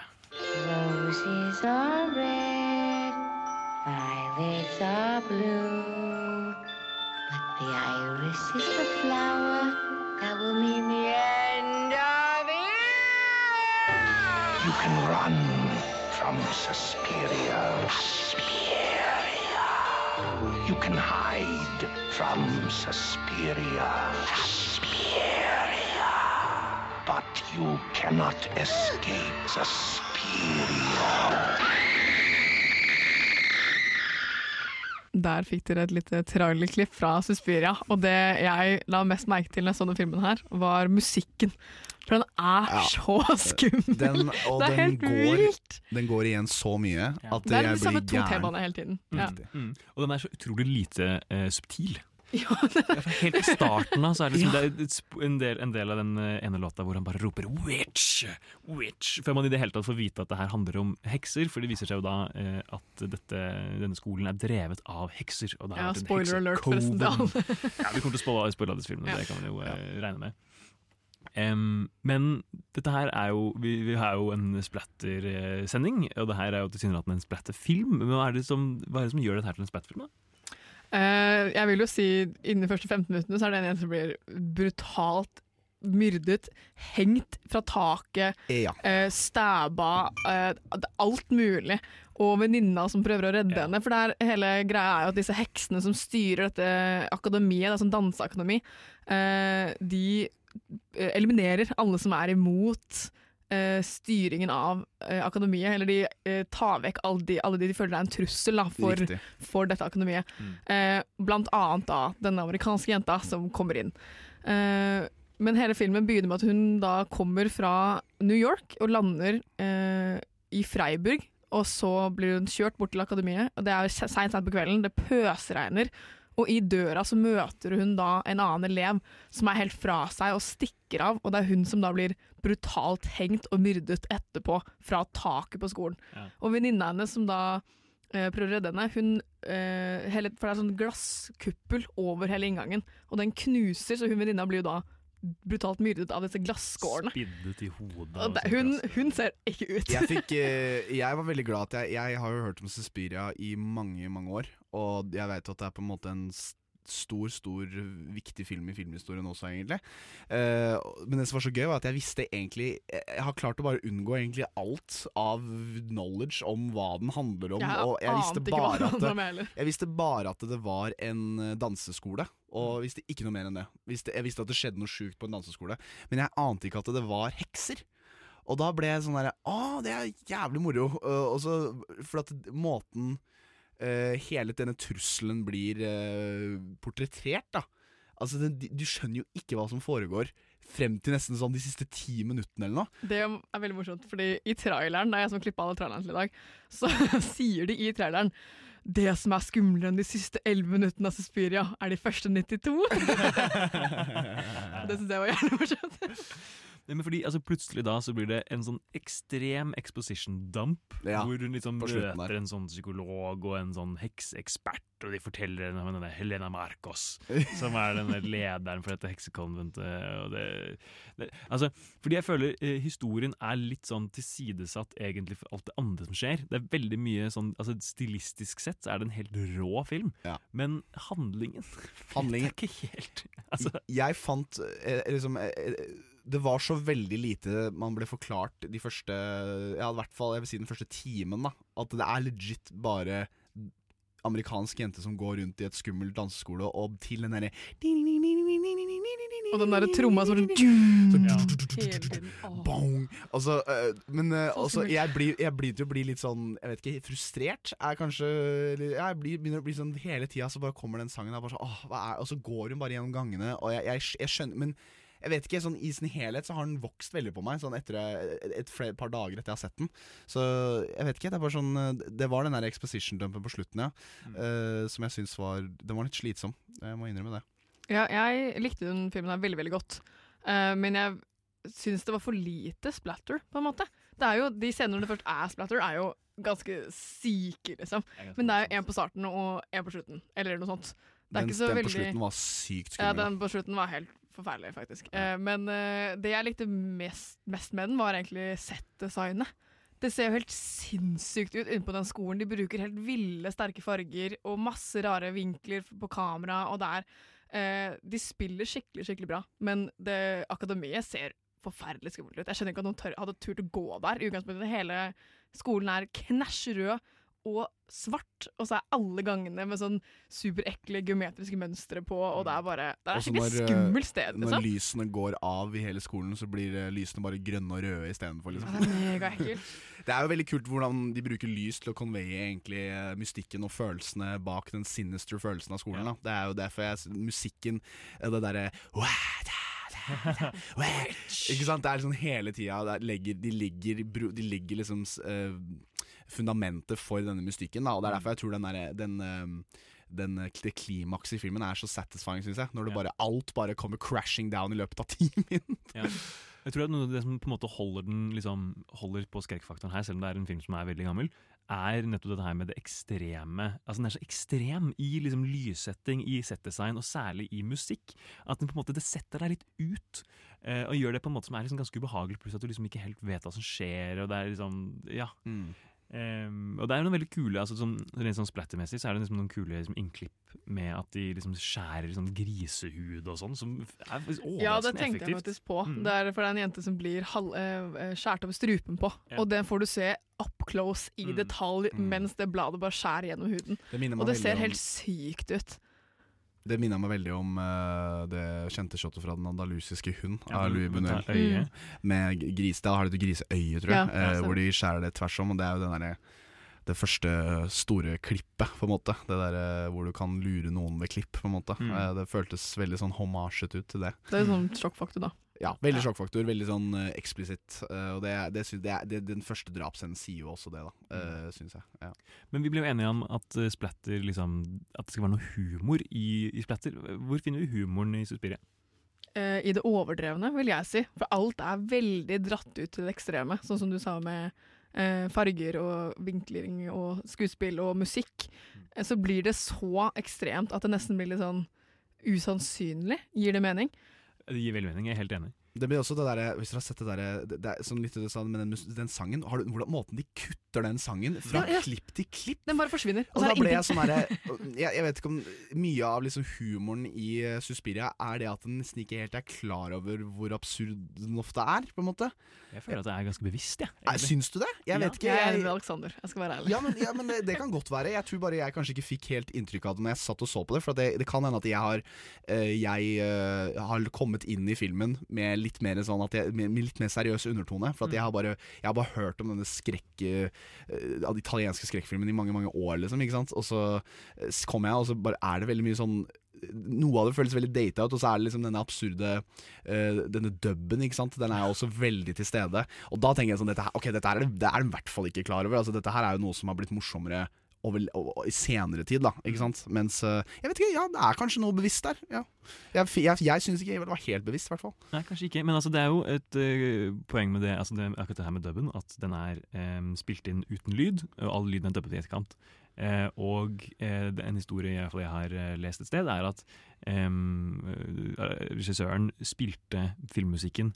Roses are red, violets are blue, but the iris is the flower that will mean the end of it. You can run from Suspiria. Suspiria. You can hide from Suspiria. Suspiria. But you cannot escape Suspiria. Der fikk dere et lite trailerklipp fra Suspiria. Og det jeg la mest merke til når jeg så den filmen her, var musikken. For den er Ja. så [LAUGHS] skummel! Den, og det er den helt går, vilt! den går igjen så mye at Det er jeg de samme to gæren. temaene hele tiden. Ja. Mm. Og den er så utrolig lite uh, subtil. [LAUGHS] Ja, Helt i starten av så er det, liksom, det er en, del, en del av den eh, ene låta hvor han bare roper 'witch', 'witch', før man i det hele tatt får vite at det her handler om hekser. For det viser seg jo da eh, at dette, denne skolen er drevet av hekser. Og det Ja, spoiler alert, forresten. Ja, vi kommer til å spoile, filmene, Ja. det kan man jo eh, regne med. Em, men dette her er jo Vi, vi har jo en splatter-sending, og det her er jo tilsynelatende en splatterfilm. Men hva er, det som, hva er det som gjør dette her til en splatterfilm? Uh, jeg vil jo si innen de første 15 minuttene så er det en jente som blir brutalt myrdet, hengt fra taket, Ja. Uh, stæba, uh, alt mulig. Og venninna som prøver å redde Ja. henne. For det er, hele greia er jo at disse heksene som styrer dette akademiet, det er sånn danseakademi, eh, de eh, eliminerer alle som er imot uh, styringen av uh, akademiet. Eller de uh, tar vekk alle de, alle de de føler er en trussel da, for, for dette akademiet. Mm. Eh, blant annet da denne amerikanske jenta som kommer inn. Eh, men hele filmen begynner med at hun da kommer fra New York og lander eh, i Freiburg, og så blir hun kjørt bort til akademiet. og Det er seint på kvelden, det pøsregner. Og i døra så møter hun da en annen elev som er helt fra seg og stikker av. Og det er hun som da blir brutalt hengt og myrdet etterpå fra taket på skolen. Ja. Og venninna hennes som da eh, prøver å redde henne, hun eh, hele, For det er sånn glasskuppel over hele inngangen, og den knuser, så hun venninna blir jo da brutalt myrdet av disse glasskårene. Spiddet i hodet. Det, hun, hun ser ikke ut. Jeg, fikk, [LAUGHS] eh, jeg var veldig glad at jeg Jeg har jo hørt om Suspiria i mange, mange år, og jeg vet at det er på en måte en stor, stor viktig film i filmhistorien også, egentlig. Eh, men det som var så gøy, var at jeg visste egentlig Jeg har klart å bare unngå egentlig alt av knowledge om hva den handler om. Jeg og jeg visste bare at det, jeg visste bare at det var en eh, danseskole, og visste ikke noe mer enn det. Visste, jeg visste at det skjedde noe sjukt på en danseskole, men jeg ante ikke at det var hekser. Og da ble jeg sånn derre Å, det er jævlig moro. Og så, for at måten hele denne trusselen blir uh, portrettert, da Altså, den, du skjønner jo ikke hva som foregår frem til nesten sånn de siste ti minuttene eller noe. Det er veldig morsomt, fordi i traileren, det er jeg som klippa alle trailerne til i dag, så [LAUGHS] sier de i traileren det som er skumlere enn de siste elleve minuttene av Suspiria, er de første 92. [LAUGHS] det syns jeg var jævlig morsomt. Nei, men fordi altså, Plutselig da så blir det en sånn ekstrem exposition dump, Ja, hvor hun liksom møter en sånn psykolog og en sånn hekseekspert, og de forteller henne om denne Helena Marcos, [LAUGHS] som er denne lederen for dette heksekonventet. Det, det, altså, fordi jeg føler eh, historien er litt sånn tilsidesatt egentlig for alt det andre som skjer. Det er veldig mye sånn, altså Stilistisk sett så er det en helt rå film, Ja. men handlingen [LAUGHS] Handlingen Det er ikke helt. Altså, Jeg fant eh, liksom eh, eh, Det var så veldig lite man ble forklart de første Ja, i hvert fall jeg vil si den første timen. da At det er legit bare amerikansk jente som går rundt i et skummelt danseskole, og til den derre Og den derre tromma som sånn! Altså, men altså, jeg blir, jeg blir til å bli litt sånn Jeg vet ikke, frustrert er kanskje Jeg blir, begynner å bli sånn hele tida så bare kommer den sangen og, bare sånn, åh, hva er, og så går hun bare gjennom gangene, og jeg, jeg, jeg skjønner Men jeg vet ikke, sånn i sin helhet så har den vokst veldig på meg Sånn etter et, et et par dager etter jeg har sett den. Så jeg vet ikke, det er bare sånn eh, Det var den der exposition-dumpen på slutten, ja. eh, som jeg syns var Den var litt slitsom. Jeg må innrømme det. Ja, jeg likte den filmen her veldig, veldig godt. Uh, men jeg syns det var for lite splatter, på en måte. Det er jo, De scenene det først er splatter, er jo ganske syke, liksom. Men det er jo en på starten og en på slutten, eller noe sånt. Det er Den, ikke så den på slutten var sykt Ja, den på slutten var helt forferdelig, faktisk. Eh, men eh, det jeg likte mest, mest med den, var egentlig settdesignet. Det ser jo helt sinnssykt ut inne på den skolen. De bruker helt ville, sterke farger og masse rare vinkler på kamera. Og det er eh, De spiller skikkelig, skikkelig bra, men det, akademiet ser forferdelig skummelt ut. Jeg skjønner ikke at noen tør, hadde turt å gå der. Hele skolen er knæsj rød og svart, og så er alle gangene med sånn superekle geometriske mønstre på, og det er bare Det er et skikkelig eh, skummelt sted, Når liksom. lysene går av i hele skolen, så blir eh, lysene bare grønne og røde istedenfor. Ja, Liksom. det er megaekkelt. [LAUGHS] Det er jo veldig kult hvordan de bruker lys til å conveye egentlig eh, mystikken og følelsene bak den sinister følelsen av skolen. Da. Det er jo derfor jeg Musikken, det derre Ikke sant? Det er liksom hele tida De ligger, de ligger liksom eh, fundamentet for denne mystikken. Da. Og det er derfor jeg tror den der, den, eh, den, eh, det klimakset i filmen er så satisfying, syns jeg. Når det bare, alt bare kommer crashing down i løpet av [LAUGHS] ti minutter. Ja. Jeg tror at noe av det som på en måte holder den liksom, holder på skrekkfaktoren her, selv om det er en film som er veldig gammel, er nettopp dette her med det ekstreme. Altså Den er så ekstrem i liksom lyssetting, i settdesign, og særlig i musikk. At den på en måte, det setter deg litt ut. eh, og gjør det på en måte som er liksom ganske ubehagelig, pluss at du liksom ikke helt vet hva som skjer. Og det er liksom, ja Ehm, og det er noen veldig kule altså sånn, Rent sånn splattermessig så er det liksom noen kule liksom, innklipp med at de liksom skjærer sånn grisehud og sånn, som er overraskende Ja, det tenkte jeg faktisk på. Mm. Det er for det er en jente som blir halv, eh, skjært over strupen på. Ja. Og den får du se up close i Mm. detalj Mm. mens det bladet bare skjærer gjennom huden. Det Og det ser om- helt sykt ut. Det minner meg veldig om uh, det kjente shotet fra Den andalusiske hund Ja, av Louis Bunuel. ta Med gris, da har de et griseøye, tror jeg, Ja, eh, ja, hvor de skjærer det tvers om. Og det er jo den derre det første store klippet, på en måte. Det der eh, hvor du kan lure noen ved klipp, på en måte. Mm. Det føltes veldig sånn homasjet ut til det. Det er sånn sjokkfaktor, da. Ja, veldig sjokkfaktor. Veldig sånn uh, eksplisitt. Uh, og det, det, det, er- det, Den første drapsscenen sier jo også det, da. Uh, Syns jeg. Ja. Men vi ble jo enige om at eh, splatter liksom, At det skal være noe humor i, i splatter. Hvor finner vi humoren i Suspiria? Uh, I det overdrevne, vil jeg si. For alt er veldig dratt ut til det ekstreme. Sånn som du sa med eh, farger og vinkling og skuespill og musikk. Eh, så blir det så ekstremt at det nesten blir litt sånn usannsynlig. Gir det mening? Det gir veldig mening, jeg er helt enig. Det blir også det derre Hvis dere har sett det derre det, det er Som litt du sa men den, den sangen har du, hvordan, Måten de kutter den sangen fra Ja, ja. klipp til klipp Den bare forsvinner. Og og da ble jeg sånn herre [LAUGHS] jeg, jeg vet ikke om Mye av liksom humoren i eh, Suspiria er det at den nesten ikke helt er klar over hvor absurd den ofte er, på en måte. Jeg føler at det er ganske bevisst, jeg. Nei, Syns du det? Jeg Ja, vet ikke. Jeg er enig Jeg, med Alexander. Jeg skal være ærlig. ja, men, ja, men det, det kan godt være. Jeg tror bare jeg kanskje ikke fikk helt inntrykk av det når jeg satt og så på det. For at det, det kan hende at jeg har eh, Jeg eh, har kommet inn i filmen med litt mer sånn jeg, med, litt mer seriøs undertone. For at jeg har bare Jeg har bare hørt om denne skrekk eh, Av de italienske skrekkfilmene i mange, mange år, liksom. Ikke sant? Og så eh, kommer jeg, og så bare er det veldig mye sånn noe av det føles veldig data ut, og så er det liksom denne absurde uh, Denne dubben, ikke sant. Den er også veldig til stede. Og da tenker jeg sånn dette her, Ok, dette her er det, det er de i hvert fall ikke klar over. Altså Dette her er jo noe som har blitt morsommere over, over, i senere tid, da. Ikke sant. Mens eh, Jeg vet ikke, ja, det er kanskje noe bevisst der. Ja. Jeg, jeg, jeg syns ikke det var helt bevisst, i hvert fall. Nei, kanskje ikke. Men altså, det er jo et uh, poeng med det, altså det, akkurat det her med dubben, at den er um, spilt inn uten lyd, og all lyden er dubbet i etterkant. Eh, og eh, en historie jeg, jeg har eh, lest et sted, er at regissøren spilte filmmusikken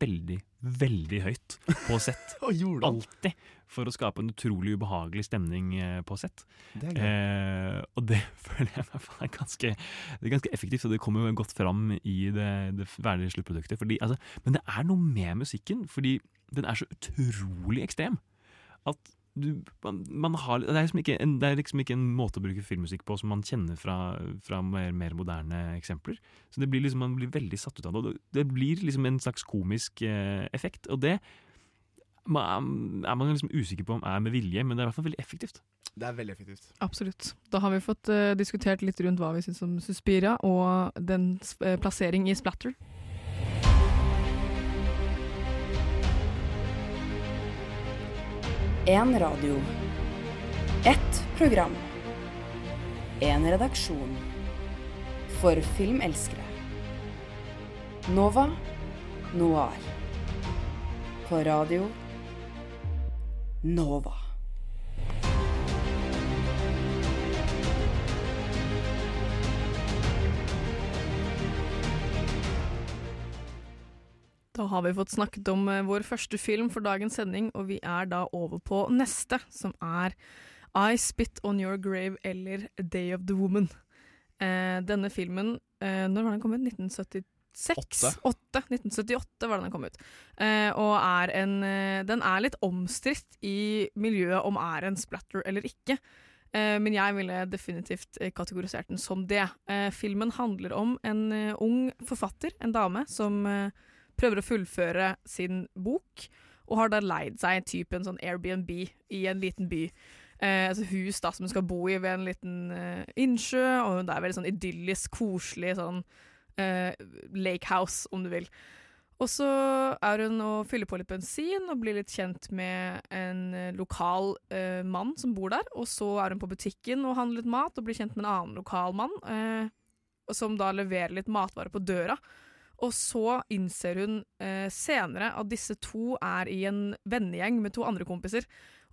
veldig, veldig høyt på sett. [LAUGHS] Alltid. For å skape en utrolig ubehagelig stemning eh, på sett. Det. Eh, og det [LAUGHS] føler jeg i hvert fall er ganske, det er ganske effektivt, og det kommer jo godt fram i det, det ferdige sluttproduktet. Fordi, altså, men det er noe med musikken, fordi den er så utrolig ekstrem. At du, man, man har, det, er liksom ikke en, det er liksom ikke en måte å bruke filmmusikk på som man kjenner fra, fra mer, mer moderne eksempler. Så det blir liksom, man blir veldig satt ut av det. Det, blir liksom en slags komisk eh, effekt. Og det man- er man liksom usikker på om er med vilje, men det er i hvert fall veldig effektivt. Det er veldig effektivt. Absolutt. Da har vi fått uh, diskutert litt rundt hva vi syns om Suspiria, og dens uh, plassering i Splatter. En radio. Ett program. En redaksjon. For filmelskere. Nova Noir. På radio Nova. Da har vi fått snakket om eh, vår første film for dagens sending, og vi er da over på neste, som er I Spit On Your Grave eller Day of the Woman. Eh, denne filmen, eh, når var den kommet? 1976? Åtte. Åtte. 1978 var den kommet kom ut. Eh, og er en eh, Den er litt omstridt i miljøet om er en splatter eller ikke. Eh, men jeg ville definitivt kategorisert den som det. Eh, filmen handler om en ung forfatter, en dame, som prøver å fullføre sin bok, og har da leid seg typ en sånn Airbnb i en liten by. Eh, altså hus da som hun skal bo i ved en liten eh, innsjø, og det er veldig sånn idyllisk, koselig sånn eh, lakehouse, om du vil. Og så er hun og fyller på litt bensin og blir litt kjent med en eh, lokal eh, mann som bor der. Og så er hun på butikken og handler litt mat og blir kjent med en annen lokal mann, eh, som da leverer litt matvarer på døra. Og så innser hun eh, senere at disse to er i en vennegjeng med to andre kompiser.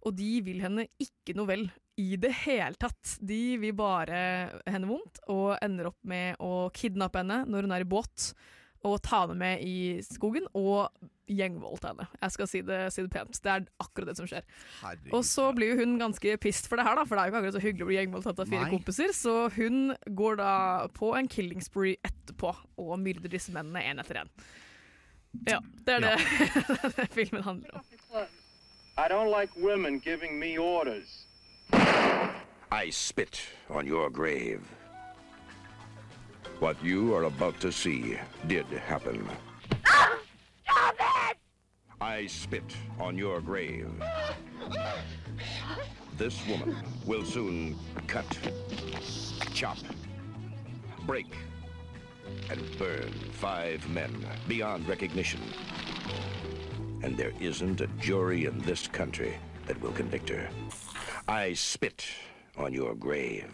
Og de vil henne ikke noe vel i det hele tatt. De vil bare henne vondt, og ender opp med å kidnappe henne når hun er i båt, og ta henne med i skogen, og gjengvoldta henne. Jeg skal si det, si det pent. Det er akkurat det som skjer. Herregud. Og så blir hun ganske pissed for det her, da, for det er jo ikke akkurat så hyggelig å bli gjengvoldtatt av fire Nei. kompiser. Så hun går da på en killing spree etterpå og myrder disse mennene én etter én. Ja, det er [LAUGHS] det filmen handler om. I don't like women giving me orders. I spit on your grave. What you are about to see did happen. Stop it! I spit on your grave. This woman will soon cut, chop, break, and burn five men beyond recognition. And there isn't a jury in this country that will convict her. I spit on your grave.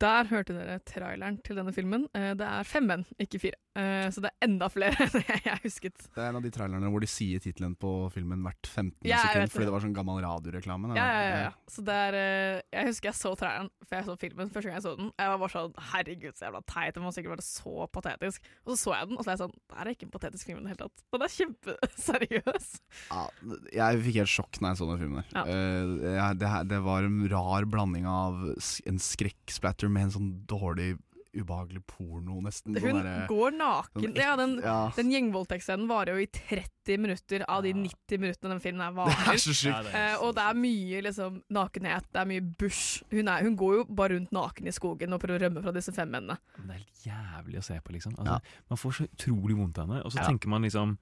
Der hørte dere traileren til denne filmen. Eh, Det er fem menn, ikke fire. Eh, Så det er enda flere [LAUGHS] enn jeg husket. Det er en av de trailerne hvor de sier tittelen på filmen hvert 15. Ja, sekund, fordi det var sånn gammel radioreklame. Ja, ja, ja, ja. Så det er, uh, jeg husker jeg så traileren før jeg så filmen. Første gang jeg så den. Jeg var bare sånn Herregud, så jævla teit. Den må sikkert være så patetisk. Og så så jeg den, og så er jeg sånn Det er ikke en patetisk film i det hele tatt. Den er kjempeseriøs. [LAUGHS] Ja, jeg fikk helt sjokk når jeg så den filmen. Ja. Uh, det, det var en rar blanding av en skrekksplatter med en sånn dårlig, ubehagelig porno, nesten. Hun der, går naken. sånn Ja, den, ja. den gjengvoldtektsscenen varer jo i 30 minutter av de 90 minuttene den filmen varer. [LAUGHS] Det er så sjukt. Ja, det er Eh, og det er mye liksom, nakenhet, det er mye bush. Hun, er, hun går jo bare rundt naken i skogen og prøver å rømme fra disse fem mennene. Det er helt jævlig å se på, liksom. Altså, Man får så utrolig vondt av henne. Og så tenker man liksom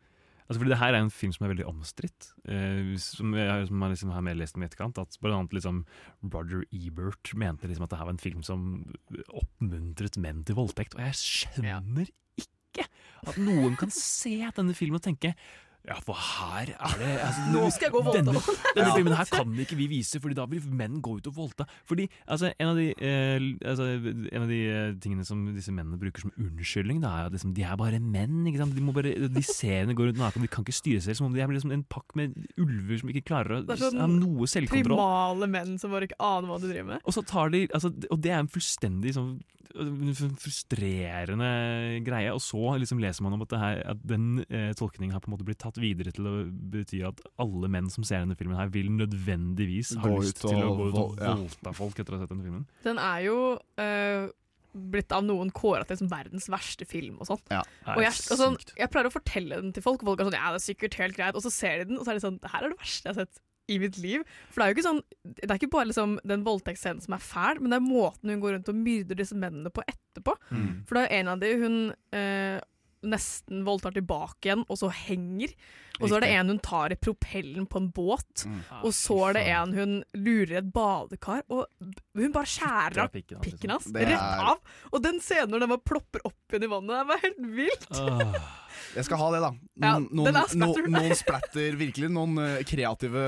Altså fordi det her er en film som er veldig omstridt. Eh, som jeg som jeg liksom har medlest om i etterkant. At blant annet liksom Roger Ebert mente liksom at det her var en film som oppmuntret menn til voldtekt. Og jeg skjønner ikke at noen kan se denne filmen og tenke ja, for her er det [LAUGHS] altså, Nå skal jeg gå og voldta Denne, denne filmen her [LAUGHS] kan ikke vi vise, Fordi da vil menn gå ut og voldta. Fordi altså, en, av de, eh, altså, en av de eh, tingene som disse mennene bruker som unnskyldning, da, er at liksom, de er bare menn. Ikke sant? De, må bare, de ser henne gå rundt naken, de kan ikke styre seg. Som om de er liksom en pakk med ulver som ikke klarer å sånn ha noe selvkontroll. Primale menn som bare ikke aner hva de driver med. Og så tar de, altså, og det er en fullstendig sånn sånn frustrerende greie. Og så liksom leser man om at, det her, at den eh, tolkningen har på en måte blitt tatt videre til å bety at alle menn som ser denne filmen her, vil nødvendigvis ha Gå lyst til å gå ut og vold- voldta folk etter å ha sett denne filmen. Den er jo øh, blitt av noen kåra til liksom verdens verste film og sånn. Ja. Og jeg, og sånn, jeg pleier å fortelle den til folk, og folk er sånn Ja, det er sikkert helt greit. Og så ser de den, og så er de sånn Det her er det verste jeg har sett i mitt liv. For det er jo ikke sånn Det er ikke bare liksom den voldtektsscenen som er fæl, men det er måten hun går rundt og myrder disse mennene på etterpå. Mm. For det er en av de hun eh, nesten voldtar tilbake igjen, og så henger. Og så er det en hun tar i propellen på en båt. Mm. Og så er det en hun lurer et badekar, og hun bare skjærer av pikken hans, pikken hans. Det Rett av! Og den scenen når den bare plopper opp igjen i vannet, det var helt vilt! Jeg skal ha det, da. Noen, ja, noen, er splatter. no, noen splatter, virkelig noen eh, kreative,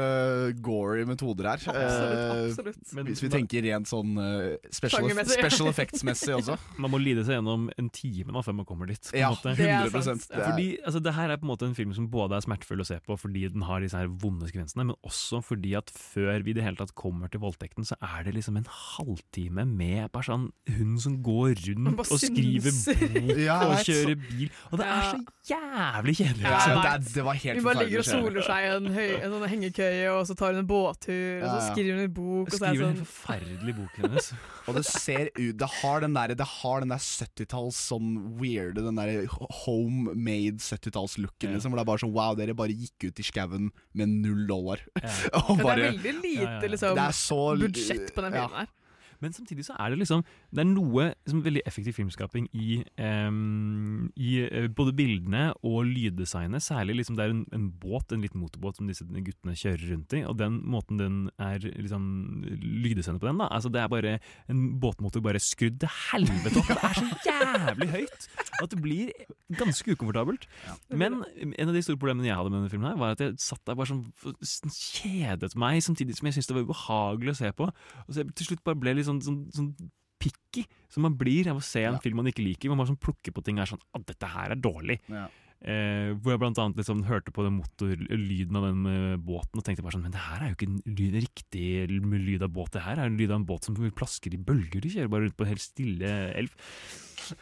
gory metoder her. Absolutt, Eh, absolutt. Men- hvis vi tenker rent sånn eh, special, special effects-messig også. [LAUGHS] Man må lide seg gjennom en time da, før man kommer dit. På Ja, måte. 100 det er- Fordi altså, det her er på en måte en film som både er smertefull å se på fordi den har disse her vonde sekvensene, men også fordi at før vi i det hele tatt kommer til voldtekten, så er det liksom en halvtime med bare sånn hun som går rundt og skriver bok Ja, og kjører bil. Og det er så jævlig kjedelig. Ja, liksom. det, det var helt Hun bare ligger og soler seg i en, høy, en sånn hengekøye, og så tar hun en båttur, og så Ja, ja. skriver hun en bok, og så er Skriver hun en sånn bok boken hennes. [LAUGHS] Og det ser ut Det har den der, det har den der 70-talls sånn weirde Den der homemade 70-talls-looken, liksom. Hvor det er bare sånn wow, dere bare gikk ut i skauen med null dollar. [LAUGHS] Og Men det er veldig lite Ja, ja, ja. liksom, så budsjett på den ja. filmen her. Men samtidig så er det liksom Det er noe som veldig effektiv filmskaping i, um, i eh, både bildene og lyddesignet. Særlig liksom det er en, en båt, en liten motorbåt som disse guttene kjører rundt i. Og den måten den er liksom lyddesignet på den, da Altså det er bare en båtmotor bare skrudd til helvete opp. Det er så [LAUGHS] jævlig høyt at det blir ganske ukomfortabelt. Men en av de store problemene jeg hadde med denne filmen, her var at jeg satt der bare sånn sånn kjedet meg, samtidig som jeg syntes det var ubehagelig å se på. Og så jeg til slutt bare ble litt sånn, sånn, sånn picky, som man blir av å se en film man ikke liker. Man bare sånn plukker på ting og er sånn Å, dette her er dårlig. Ja. Eh, hvor jeg blant annet liksom hørte på den motorlyden av den uh, båten og tenkte bare sånn Men det her er jo ikke en lyd, riktig lyd av båt, det her er en lyd av en båt som plasker i bølger. De kjører bare rundt på en helt stille elv.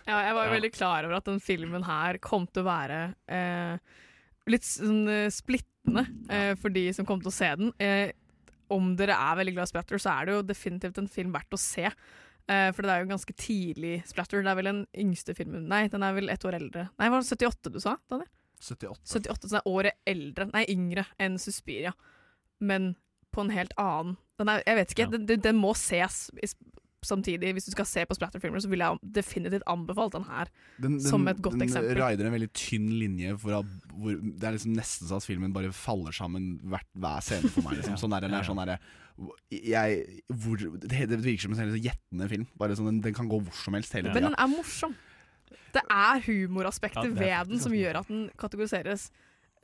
Ja, jeg var jo Ja. veldig klar over at den filmen her kom til å være eh, litt sånn eh, splittende eh, for de som kom til å se den. Eh, om dere er veldig glad i splatter, så er det jo definitivt en film verdt å se. Uh, for det er jo ganske tidlig splatter. Det er vel den yngste filmen Nei, den er vel ett år eldre. Nei, var det 78 du sa? Daniel? 78. 78, så er året eldre, nei yngre enn Suspiria. Men på en helt annen den er, Jeg vet ikke, den, den, den må ses samtidig. Hvis du skal se på splatterfilmer, så vil jeg definitivt anbefalt den her Den, den, som et godt den eksempel. rider en veldig tynn linje for at, hvor, Det er liksom nesten så at filmen bare faller sammen hvert, hver scene for meg. Liksom. [LAUGHS] Sånn der, den er ja. sånn der, jeg, hvor, det, det virker som en sånn gjettende film. Bare sånn, den, den kan gå hvor som helst hele Men den er morsom. Det er humoraspektet Ja, det er ved den som gjør at den kategoriseres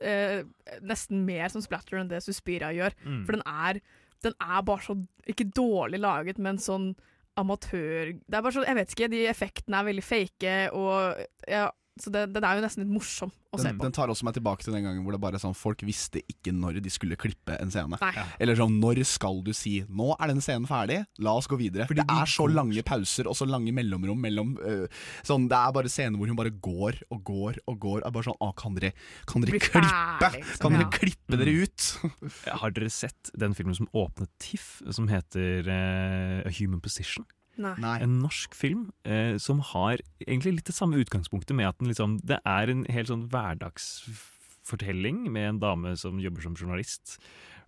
eh, nesten mer som splatter enn det Suspiria gjør. Mm. For den er, den er bare så Ikke dårlig laget, men sånn amatør Det er bare sånn, Jeg vet ikke, de effektene er veldig fake, og ja, så det, den er jo nesten litt morsom å se på. den tar også meg tilbake til den gangen hvor det bare er sånn folk visste ikke når de skulle klippe en scene. Nei. Eller sånn når skal du si 'nå er denne scenen ferdig, la oss gå videre'. For det er så lange pauser og så lange mellomrom mellom øh, sånn, Det er bare scener hvor hun bare går og går og går. Er bare sånn, å, kan dere, kan dere klippe? ferdig, liksom, Kan dere ja. klippe dere ut? [LAUGHS] Har dere sett den filmen som åpnet TIFF, som heter uh, A Human Position? Nei. En norsk film eh, som har egentlig litt det samme utgangspunktet med at den liksom, det er en helt sånn hverdagsfortelling med en dame som jobber som journalist.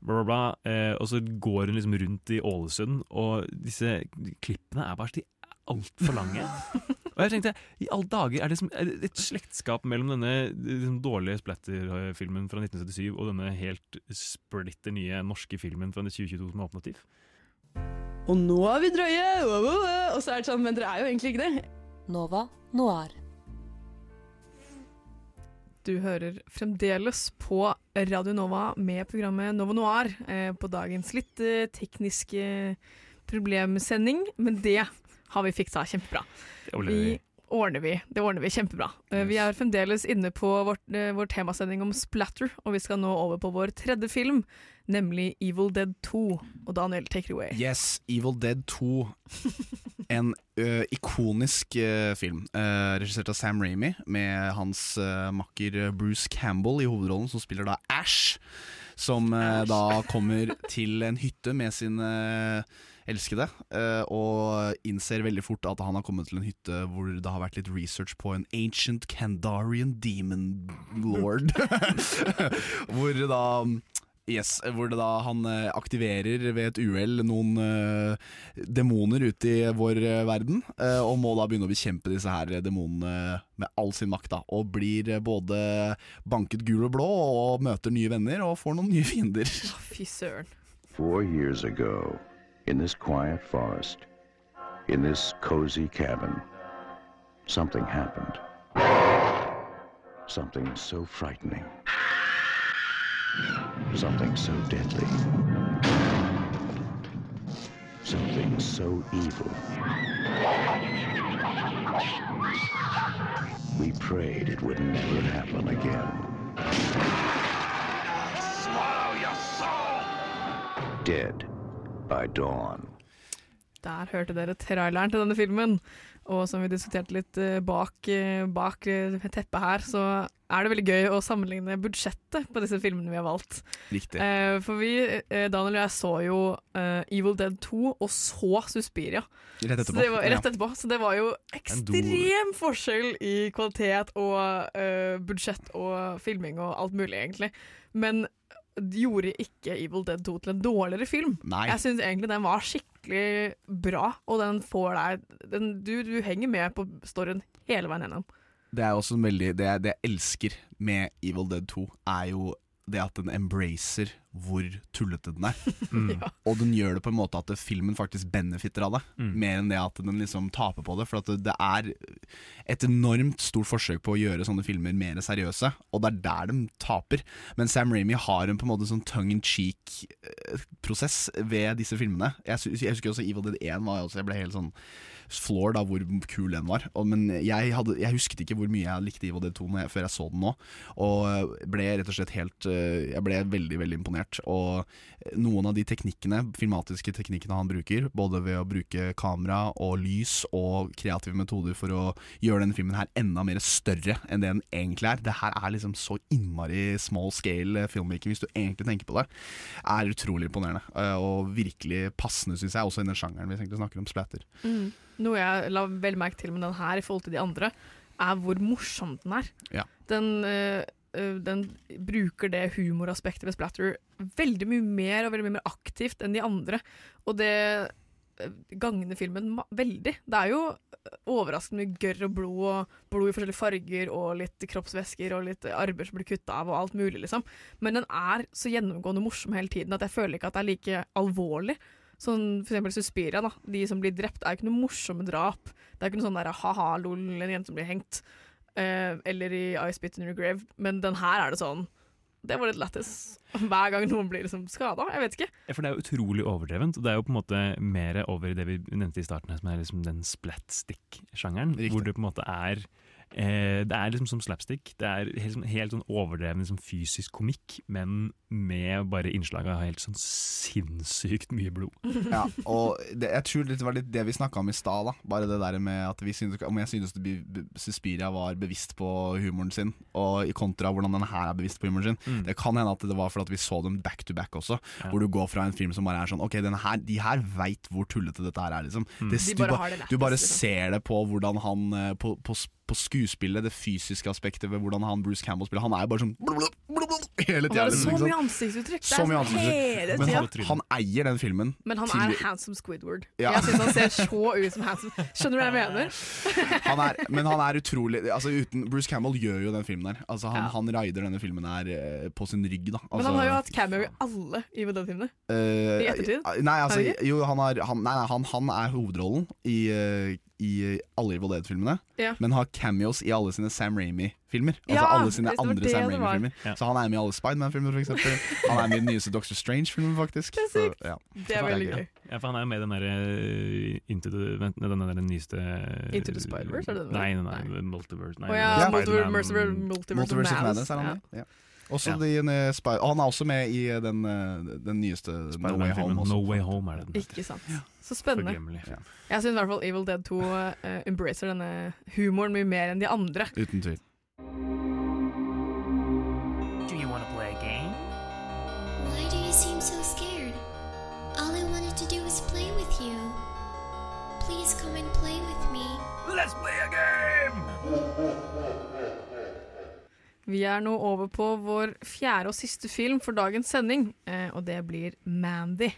Bla, bla, bla. Eh, og så går hun liksom rundt i Ålesund, og disse klippene er bare de altfor lange. [LAUGHS] og jeg tenkte, i alle dager, er det, som, er det et slektskap mellom denne liksom, dårlige splatterfilmen fra 1977 og denne helt splitter nye norske filmen fra 2022 som er åpnet TIFF? Og nå er vi drøye! wow, wow, wow. Og så er det sånn, men dere er jo egentlig ikke det. Nova Noir. Du hører fremdeles på Radio Nova med programmet Nova Noir eh, på dagens litt eh, tekniske problemsending, men det har vi fiksa kjempebra. Det ble Vi vi. Ordner vi. Det ordner vi kjempebra. Yes. Vi er fremdeles inne på vårt, eh, vår temasending om splatter, og vi skal nå over på vår tredje film, nemlig Evil Dead 2. Og Daniel, take it away. Yes, Evil Dead 2. [LAUGHS] En ø, ikonisk ø, film. ø, regissert av Sam Ramy, med hans makker Bruce Campbell i hovedrollen, som spiller da Ash. Som ø, da kommer til en hytte med sin ø, elskede, ø, og innser veldig fort at han har kommet til en hytte hvor det har vært litt research på en ancient Kandarian demon lord. [LAUGHS] hvor da Yes, hvor det da han eh, aktiverer ved et uhell noen uh, demoner ute i vår uh, verden, Uh, og må da begynne å bekjempe disse her demonene med all sin makt. da Og blir eh, både banket gul og blå, og møter nye venner, og får noen nye fiender. Fy søren. Four years ago, in this quiet forest, in this cozy cabin, something happened. Something so frightening. Something so deadly. Something so evil. We prayed it would never happen again. Swallow your soul! Dead by dawn. Der hørte dere traileren til denne filmen. Og som vi diskuterte litt eh, bak, eh, bak eh, teppet her, så er det veldig gøy å sammenligne budsjettet på disse filmene vi har valgt. Riktig. Eh, for vi, eh, Daniel og jeg, så jo eh, Evil Dead 2 og så Suspiria. Rett Så etterpå. det var, rett etterpå. Så det var jo ekstrem forskjell i kvalitet og budsjett og filming og alt mulig, egentlig. Men gjorde ikke Evil Dead 2 til en dårligere film. Nei. Jeg syns egentlig den var skikkelig bra, og den får deg den, du, du henger med på storyen hele veien gjennom. Det er også en veldig det, det jeg elsker med Evil Dead 2, er jo det at den embracer hvor tullete den er. [LAUGHS] Ja. Og den gjør det på en måte at filmen faktisk benefitter av det, Mm. mer enn det at den liksom taper på det. For at det, det er et enormt stort forsøk på å gjøre sånne filmer mer seriøse, og det er der de taper. Men Sam Ramy har en på en måte sånn tongue in cheek-prosess ved disse filmene. Jeg, jeg husker også Evil Dead 1 var også, jeg ble helt sånn floored av hvor kul den var. Og, men jeg, hadde, jeg husket ikke hvor mye jeg likte Ivo D2 når jeg, før jeg så den nå, og ble rett og slett helt eh, Jeg ble veldig, veldig imponert. Og noen av de teknikkene, filmatiske teknikkene han bruker, både ved å bruke kamera og lys og kreative metoder for å gjøre denne filmen her enda mer større enn det den egentlig er. Det her er liksom så innmari small scale filmmaking, hvis du egentlig tenker på det. Er utrolig imponerende. eh, Og virkelig passende, syns jeg, også i den sjangeren vi snakker om, splatter. Mm. Noe jeg la veldig merke til med den her i forhold til de andre, er hvor morsom den er. Ja. Den, øh, den bruker det humoraspektet ved Splatter veldig mye mer og veldig mye mer aktivt enn de andre. Og det øh, gagner filmen veldig. Det er jo overraskende mye gørr og blod, og blod i forskjellige farger, og litt kroppsvæsker og litt armer som blir kutta av, og alt mulig, liksom. Men den er så gjennomgående morsom hele tiden at jeg føler ikke at det er like alvorlig. Sånn for eksempel Suspiria, da. De som blir drept, er jo ikke noe morsomme drap. Det er ikke noe sånn der ha-ha, lol, en jente som blir hengt. Eh, eller i I Spit in Your Grave. Men den her er det sånn Det var litt lættis. Hver gang noen blir liksom skada. Jeg vet ikke. Ja, for det er jo utrolig overdrevent, og det er jo på en måte mer over i det vi nevnte i starten, som er liksom den splatstick-sjangeren. Hvor det på en måte er eh, Det er liksom som slapstick. Det er helt, sånn- helt sånn overdreven liksom fysisk komikk, men med bare innslag av helt sånn sinnssykt mye blod. [LAUGHS] Ja, og det, jeg tror det var litt det vi snakka om i stad. da. Bare det der med at vi synes, Om jeg synes Suspiria var bevisst på humoren sin, og i kontra hvordan den her er bevisst på humoren sin. Mm. Det kan hende at det var fordi at vi så dem back to back også. Hvor du går fra en film som bare er sånn Ok, den her, de her veit hvor tullete dette her er, liksom. Mm. Det, De du, bare ba- har det du bare liksom. ser det på hvordan han eh, På, på, på skuespillet, det fysiske aspektet ved hvordan han Bruce Campbell spiller. Han er jo bare sånn blub, blub, blub, hele er liksom, så mye ansiktsuttrykk. Det Så er mye sånn ansiktsuttrykk. hele Men han, han eier den filmen. Men han er handsome Squidward. Ja. Jeg syns han ser så ut som handsome. Skjønner du hva jeg mener? [LAUGHS] han er, men han er utrolig altså uten, Bruce Campbell gjør jo den filmen der. Altså han, han rider denne filmen her eh, på sin rygg. Da. Altså, Men han har jo hatt cameo i alle i den filmen. Uh, i ettertid? Nei, altså, han jo, han, har, han, nei, nei, han, han er hovedrollen i, eh, i alle Evil Dead-filmene, Ja. men har cameos i alle sine Sam Raimi-filmer. Altså Ja, alle sine andre Sam. Raimi-filmer. Ja. Så han er med i alle Spiderman-filmer, eksempel. Han er med i den nyeste Doctor Strange-filmen, faktisk. Det er Så, sykt. ja. Det er veldig gøy. Ja, for han er jo med i den derre uh, Into the Den der nyeste Into the Spider-Verse, er det den? Nei, nei, nei, Multiverse. Nei, oh, ja, Multiverse, Multiverse, Multiverse, Multiverse of Madness. er han ja. Ja. Ja. eh, og han er også med i eh, den, eh, den nyeste No Way Home. Også. No Way Home er det den. Ikke sant. Så spennende. Ja. Jeg syns i hvert fall Evil Dead 2 uh, embracer denne humoren mye mer enn de andre. Uten tvil. Do you want to play a game? Why do you seem so scared? All I wanted to do was play with you. Please come and play with me. Let's play a game! [LAUGHS] Vi er nå over på vår fjerde og siste film for dagens sending, eh, og det blir Mandy.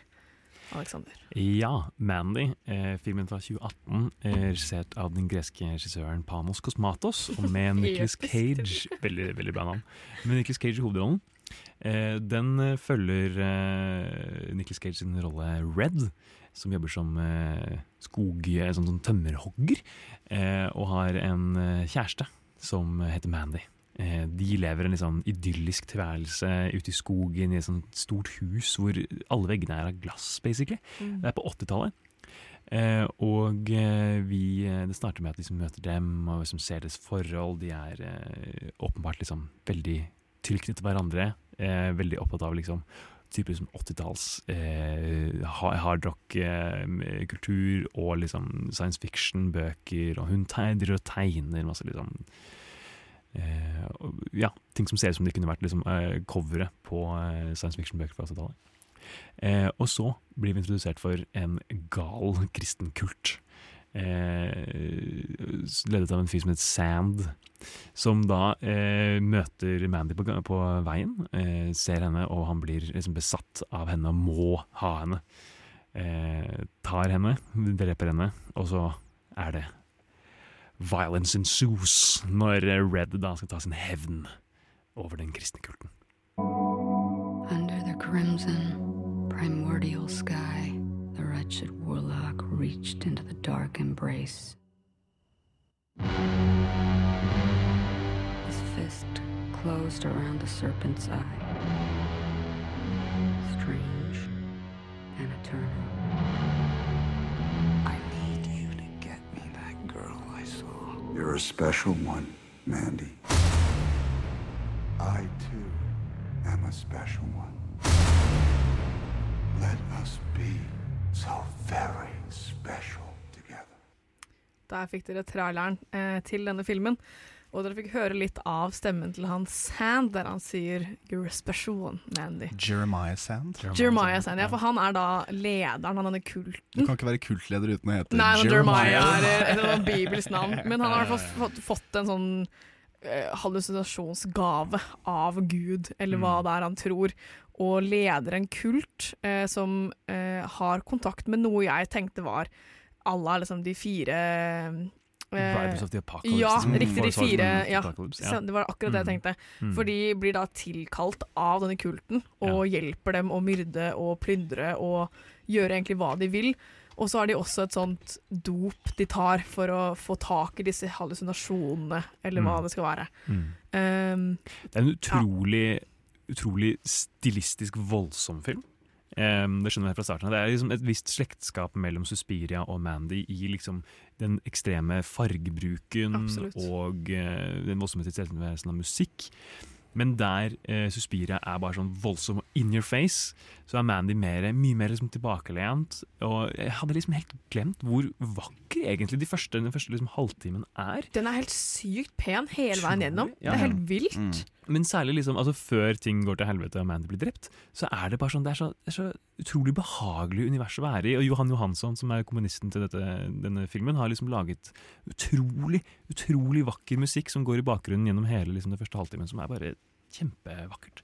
Alexander. Ja, Mandy, eh, filmen fra 2018, eh, regissert av den greske regissøren Panos Kosmatos, og med [LAUGHS] Nicholas Cage Veldig, veldig bra navn. Med Nicholas Cage i hovedrollen. Eh, den eh, følger eh, Nicholas Cage sin rolle Red, som jobber som eh, skog... Sånn, sånn tømmerhogger, eh, og har en kjæreste som heter Mandy. Eh, De lever en sånn idyllisk tilværelse ute i skogen i et sånt stort hus hvor alle veggene er av glass, basically. Mm. Det er på 80-tallet. Eh, og eh, vi, eh, det starter med at vi liksom møter dem og liksom ser deres forhold. De er eh, åpenbart liksom veldig tilknyttet hverandre. Eh, veldig opptatt av liksom type liksom 80-talls eh, ha- hardrock-kultur og liksom science fiction-bøker. Og hun tegner og tegner masse liksom eh, ja, ting som ser ut som de kunne vært liksom, eh, coveret på eh, science fiction-bøker fra 80-tallet. Eh, og så blir vi introdusert for en gal kristen kult. Eh, ledet av en fyr som heter Sand, som da eh, møter Mandy på, på veien, eh, ser henne, og han blir liksom besatt av henne og må ha henne. Eh, tar henne, dreper henne, og så er det violence ensues når eh, Red da skal ta sin hevn over den kristne kulten. Under the crimson, primordial sky, the wretched warlock reached into the dark embrace. His fist closed around the serpent's eye. Strange You're a special one, Mandy. I, too, am a special one. Let us be so very special together. Der fikk dere traileren eh, til denne filmen. Og dere fikk høre litt av stemmen til han Sand, der han sier 'You're a special one, Mandy'. Jeremiah Sand. Jeremiah Sand, ja, for han er da lederen av denne kulten. Du kan ikke være kultleder uten å hete Nei, Jeremiah. Jeremiah er et eller annet bibelsk navn. [LAUGHS] Men han har i hvert fall fått, fått en sånn uh, hallusinasjonsgave av Gud, eller hva det er han tror, og leder en kult uh, som uh, har kontakt med noe jeg tenkte var Allah, liksom de fire Riders of the Apocalypse, Ja, mm. riktig. De fire. Ja. Ja. Det var akkurat det jeg Mm. tenkte. Mm. For de blir da tilkalt av denne kulten og hjelper dem å myrde og plyndre og gjøre egentlig hva de vil. Og så har de også et sånt dop de tar for å få tak i disse hallusinasjonene, eller hva Mm. det skal være. Um, Det er en utrolig, utrolig stilistisk voldsom film. Em, det skjønner jeg fra starten av. Det er liksom et visst slektskap mellom Suspiria og Mandy i liksom den ekstreme fargebruken Absolutt. og uh, den voldsomme tilstedeværelsen av musikk. Men der eh, Suspiria er bare sånn voldsom og in your face, så er Mandy mer, mye mer liksom tilbakelent. Og jeg hadde liksom helt glemt hvor vakker egentlig de første, den første liksom halvtimen er. den er helt sykt pen hele veien gjennom. Ja. Det er helt vilt. Men særlig liksom, altså før ting går til helvete og Mandy blir drept, så er det bare sånn, det er så, det er så utrolig behagelig univers å være i. Og Johan Johansson, som er kommunisten til dette, denne filmen, har liksom laget utrolig, utrolig vakker musikk som går i bakgrunnen gjennom hele liksom, det første halvtimen, som er bare kjempevakkert.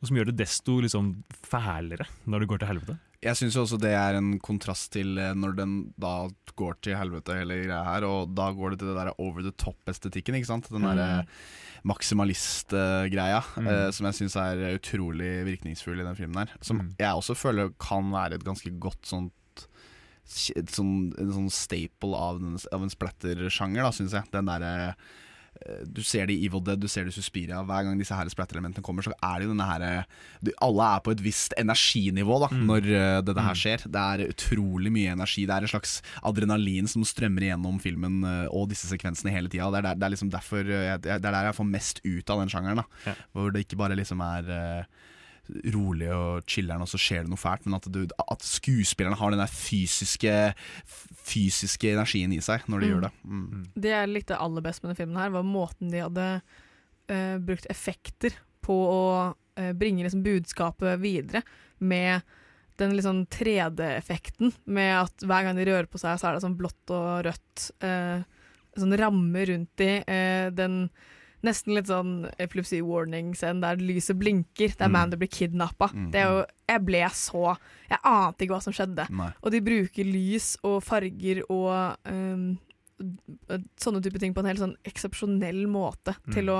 Og som gjør det desto liksom, fælere når det går til helvete. Jeg syns også det er en kontrast til eh, når den da går til helvete, hele greia her. Og da går det til det der over the top-estetikken, ikke sant. Den Mm. derre maksimalist-greia, Mm. eh, som jeg syns er utrolig virkningsfull i den filmen her. Som Mm. jeg også føler kan være et ganske godt sånt sånn, en sånn staple av, den, av en splatter-sjanger, syns jeg. Den derre eh, du ser det i Evil Dead, du ser det i Suspiria. Hver gang disse her splatter-elementene kommer, så er det jo denne her eh, Alle er på et visst energinivå da når eh, dette her skjer. Det er utrolig mye energi. Det er en slags adrenalin som strømmer igjennom filmen eh, og disse sekvensene hele tida. Det, det er liksom derfor jeg- Det er der jeg får mest ut av den sjangeren. da Hvor det ikke bare liksom er rolig og chiller'n, og så skjer det noe fælt, men at, du, at skuespillerne har den der fysiske Fysiske energien i seg når de Mm. gjør det. Mm. Det jeg likte aller best med denne filmen, her var måten de hadde uh, brukt effekter på å uh, bringe liksom budskapet videre med den litt sånn 3D-effekten, med at hver gang de rører på seg, så er det sånn blått og rødt. Uh, sånn ramme rundt de. Den nesten litt sånn epilepsy warning-scene der lyset blinker, der Mm. Mandy blir kidnappa. Mm. Det er jo Jeg ble så Jeg ante ikke hva som skjedde. Nei. Og de bruker lys og farger og um, sånne type ting på en helt sånn eksepsjonell måte Mm. til å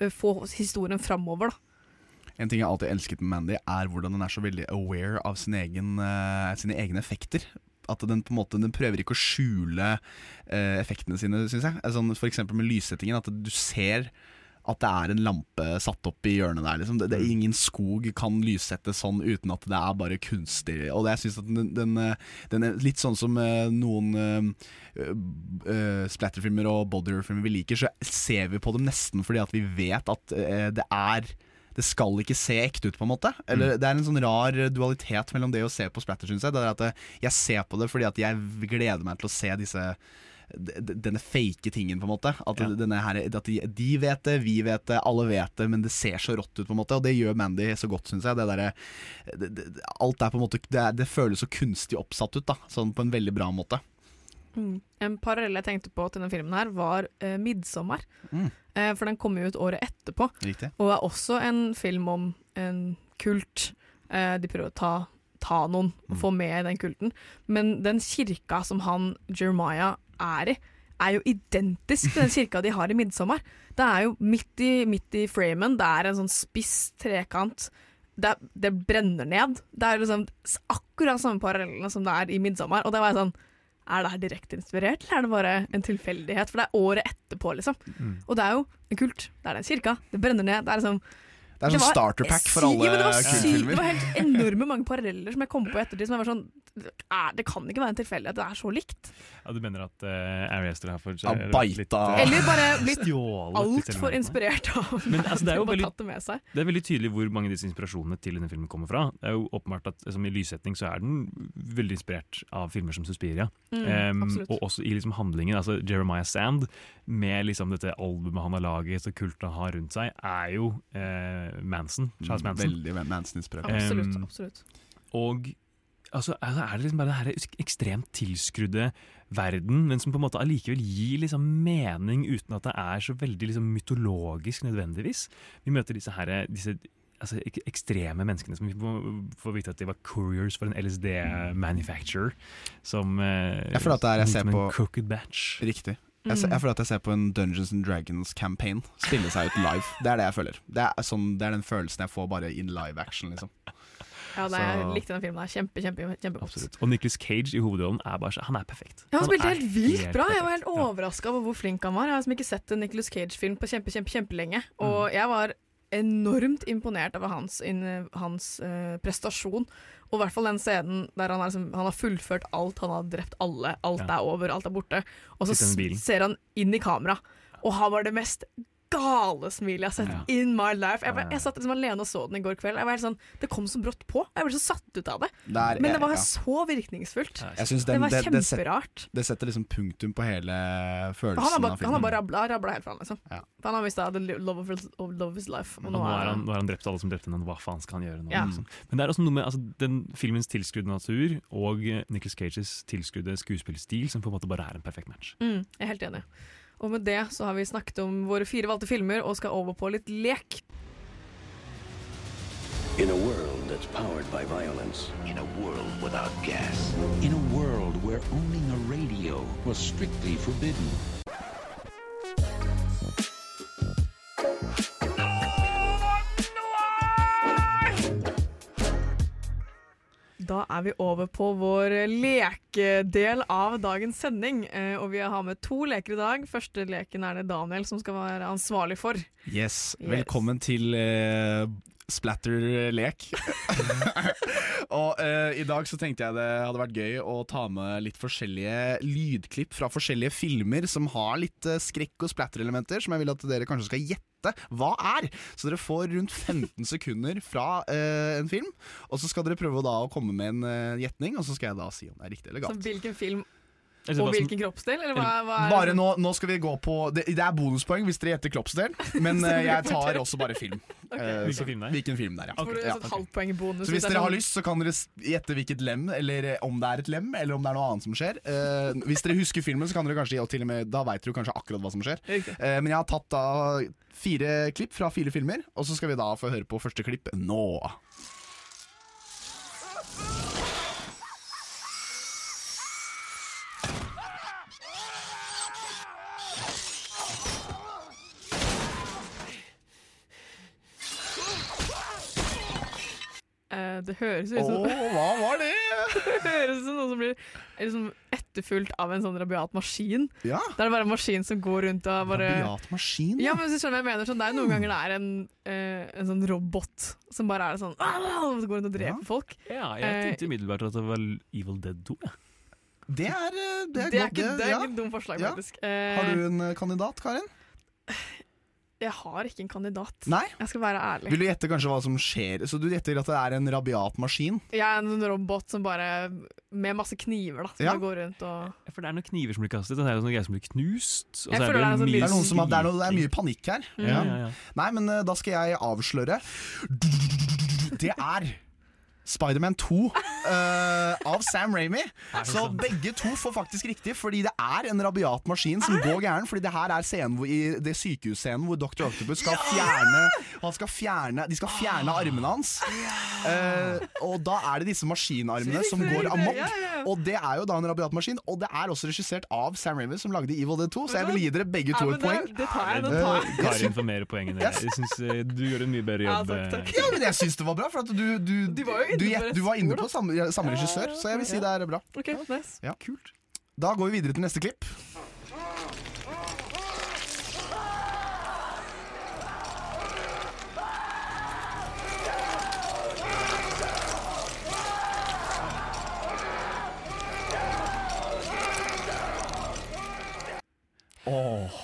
uh, få historien framover, da. En ting jeg alltid elsket med Mandy, er hvordan hun er så veldig aware av sin egen, uh, sine egne effekter. At den på en måte Den prøver ikke å skjule eh, effektene sine, syns jeg. Sånn, for eksempel med lyssettingen. At du ser at det er en lampe satt opp i hjørnet der. Liksom. Det, det, ingen skog kan lyssette sånn uten at det er bare kunstig. Og det, jeg synes at den, den, den er litt sånn som eh, noen uh, uh, splatterfilmer og bodyfilmer vi liker, så ser vi på dem nesten fordi at vi vet at uh, det er det skal ikke se ekte ut, på en måte. Eller Det er en sånn rar dualitet mellom det å se på splatter, syns jeg. Det er at eh, jeg ser på det fordi at jeg gleder meg til å se disse denne fake tingen, på en måte. At, Ja. her, at de, de vet det, vi vet det, alle vet det, men det ser så rått ut, på en måte. Og det gjør Mandy så godt, syns jeg. Det der, det, det, alt er på en måte det, er, det føles så kunstig oppsatt ut, da. Sånn på en veldig bra måte. En parallell jeg tenkte på til denne filmen her, var uh, 'Midtsommer'. Mm. Eh, for den kom jo ut året etterpå, Riktig. og er også en film om en kult. Eh, de prøver å ta, ta noen og få med i den kulten. Men den kirka som han Jeremiah er i, er jo identisk til den [LAUGHS] kirka de har i 'Midtsommer'. Det er jo midt i, midt i framen, det er en sånn spiss trekant. Det, det brenner ned. Det er liksom akkurat samme parallellene som det er i 'Midtsommer'. Og det var jeg sånn Er det her direkte inspirert, eller er det bare en tilfeldighet? For det er året etterpå, liksom. Mm. Og det er jo en kult. Det er den kirka. Det brenner ned. Det er liksom Det er sånn var starterpack for alle ja, men det var sy- kultfilmer. Det var helt enorme mange paralleller som jeg kom på i ettertid. Som jeg var sånn Det kan ikke være en tilfeldighet. Det er så likt. Ja, Du mener at uh, Ari Ester har fått Ja, eh, litt, uh, Eller bare blitt litt altfor inspirert av Men altså, det er jo [LAUGHS] veldig- tatt det med seg. Det er veldig tydelig hvor mange av disse inspirasjonene til denne filmen kommer fra. Det er jo åpenbart at liksom, I lyssetting så er den veldig inspirert av filmer som Suspiria. Mm, um, og også i liksom, handlingen. altså Jeremiah Sand, med liksom, dette albumet han har laget og kulten han har rundt seg, er jo eh, Manson. Charles Mm, Manson. Veldig Manson-inspirert. Absolutt. absolutt. Um, Og altså, altså er det liksom bare det her ekstremt tilskrudde verden, men som på en måte allikevel gir liksom mening uten at det er så veldig liksom mytologisk nødvendigvis. Vi møter disse, her, disse altså, ek ekstreme menneskene som vi får- vite at de var couriers for en LSD-manufacturer. Som eh, Jeg føler at det er jeg ser på crooked batch. Riktig. Jeg, ser, Mm. jeg føler at jeg ser på en Dungeons and Dragons-campaign spille seg ut live. Det er det jeg føler. Det er, sånn, det er den følelsen jeg får bare in live action, liksom. [LAUGHS] Ja, nei, jeg likte den filmen. der. Kjempe, kjempe, kjempegodt. Og Nicholas Cage i hovedrollen er bare så, han er perfekt. Ja, han spilte helt vilt bra. Jeg var helt overraska over hvor flink han var. Jeg har liksom ikke sett en Nicholas Cage-film på kjempe, kjempe, kjempelenge. Og jeg var enormt imponert over hans, hans uh, prestasjon. Og i hvert fall den scenen der han, liksom, han har fullført alt. Han har drept alle. Alt Ja. er over, alt er borte. Og så ser han inn i kamera, og han var det mest gale smilet jeg har sett Ja. in my life. Jeg, var, jeg satt liksom alene og så den i går kveld. Jeg var helt sånn, det kom så brått på. Jeg ble så satt ut av det. Det er- Men det var ja. så virkningsfullt. Jeg synes det var det, det, set- kjemperart. det setter liksom punktum på hele følelsen Han har bare, av han har bare rabla, rabla helt fra han, liksom. Ja. Han har mista the love of, of love his life. Og Og nå nå er han, nå har han drept alle som drepte henne, hva faen skal han gjøre nå? Ja. Liksom. Men det er også noe med altså, den filmens tilskrudde natur og Nicholas Nicolas Cages tilskrudde skuespillerstil som på en måte bare er en perfekt match. mm, Jeg er helt enig. Og med det så har vi snakket om våre fire valgte filmer og skal over på litt lek. In a world that's powered by violence. In a world without gas. In a world where owning a radio was strictly forbidden. Da er vi over på vår lekedel av dagens sending. Eh, og vi har med to leker i dag. Første leken er det Daniel som skal være ansvarlig for. Yes, Yes. velkommen til eh, Splatter-lek. [LAUGHS] og uh, i dag så tenkte jeg det hadde vært gøy å ta med litt forskjellige lydklipp fra forskjellige filmer som har litt uh, skrekk- og splatter-elementer, som jeg vil at dere kanskje skal gjette hva er. Så dere får rundt 15 [LAUGHS] sekunder fra uh, en film, og så skal dere prøve da å komme med en gjetning, og så skal jeg da si om det er riktig eller galt. Så hvilken film og hvilken kroppsdel? Eller hva, hva er Bare nå, nå skal vi gå på Det, det er bonuspoeng hvis dere gjetter kroppsdel, men [LAUGHS] eh, jeg tar også bare film. [LAUGHS] okay. Hvilken så- film det er? Hvilken film det er, ja. Så Ja, et ok. halvt poeng i bonus. Så hvis er dere har sånn- lyst, så kan dere gjette hvilket lem, eller eh, om det er et lem, eller om det er noe annet som skjer. Uh, hvis dere husker filmen, så kan dere kanskje og til og med Da vet dere kanskje akkurat hva som skjer. Eh, men jeg har tatt da fire klipp fra fire filmer, og så skal vi da få høre på første klipp nå. Det høres ut Å, som hva var det? [LAUGHS] Det høres ut som noe som blir liksom etterfulgt av en sånn rabiat maskin. Ja. Det er bare en maskin som går rundt og bare Rabiat maskin, Ja, men hvis du skjønner hva jeg mener sånn, Det er noen ganger det er en, eh, en sånn robot som bare er sånn «Au!» og går rundt og dreper folk. Ja, jeg Eh, tenkte umiddelbart at det var Evil Dead 2. Ja. Det er, eh, det er Det er godt. ikke, det er ja. ikke et dumt forslag, faktisk. Eh, Har du en eh, kandidat, Karin? Jeg har ikke en kandidat. Nei? Jeg skal være ærlig. Vil du gjette kanskje hva som skjer? Så du gjetter at det er en rabiat maskin? Jeg er en robot som bare Med masse kniver, da. Som Ja. går rundt og Ja, For det er noen kniver som blir kastet, og det er noen greier som blir knust. Og Jeg så føler det er sånn Det er, noen som har, det, er noe, det er mye panikk her. Ja, ja, ja. Nei, men eh, da skal jeg avsløre. Det er Spiderman 2 eh, av Sam Ramy. Så begge to får faktisk riktig, fordi det er en rabiat maskin som går gæren. Fordi det her er scenen hvor, i det sykehusscenen hvor Dr. Octopus skal fjerne Han skal fjerne De skal fjerne armene hans. Eh, og da er det disse maskinarmene som går amok. Og det er jo da en rabiat maskin. Og det er også regissert av Sam Ramy, som lagde Evil Dead 2. Så jeg vil gi dere begge to et det- poeng. det tar jeg, det Eh, tar jeg. Karin får mer poeng enn det. Jeg synes eh, Du gjør en mye bedre Ja, jobb. takk, takk. Ja, men jeg syns det var bra, for at du, du, du, var jo inne jeg, du var inne på samme, samme regissør, så jeg vil si det er bra. OK, nice. Ja. Da går vi videre til neste klipp. Åh,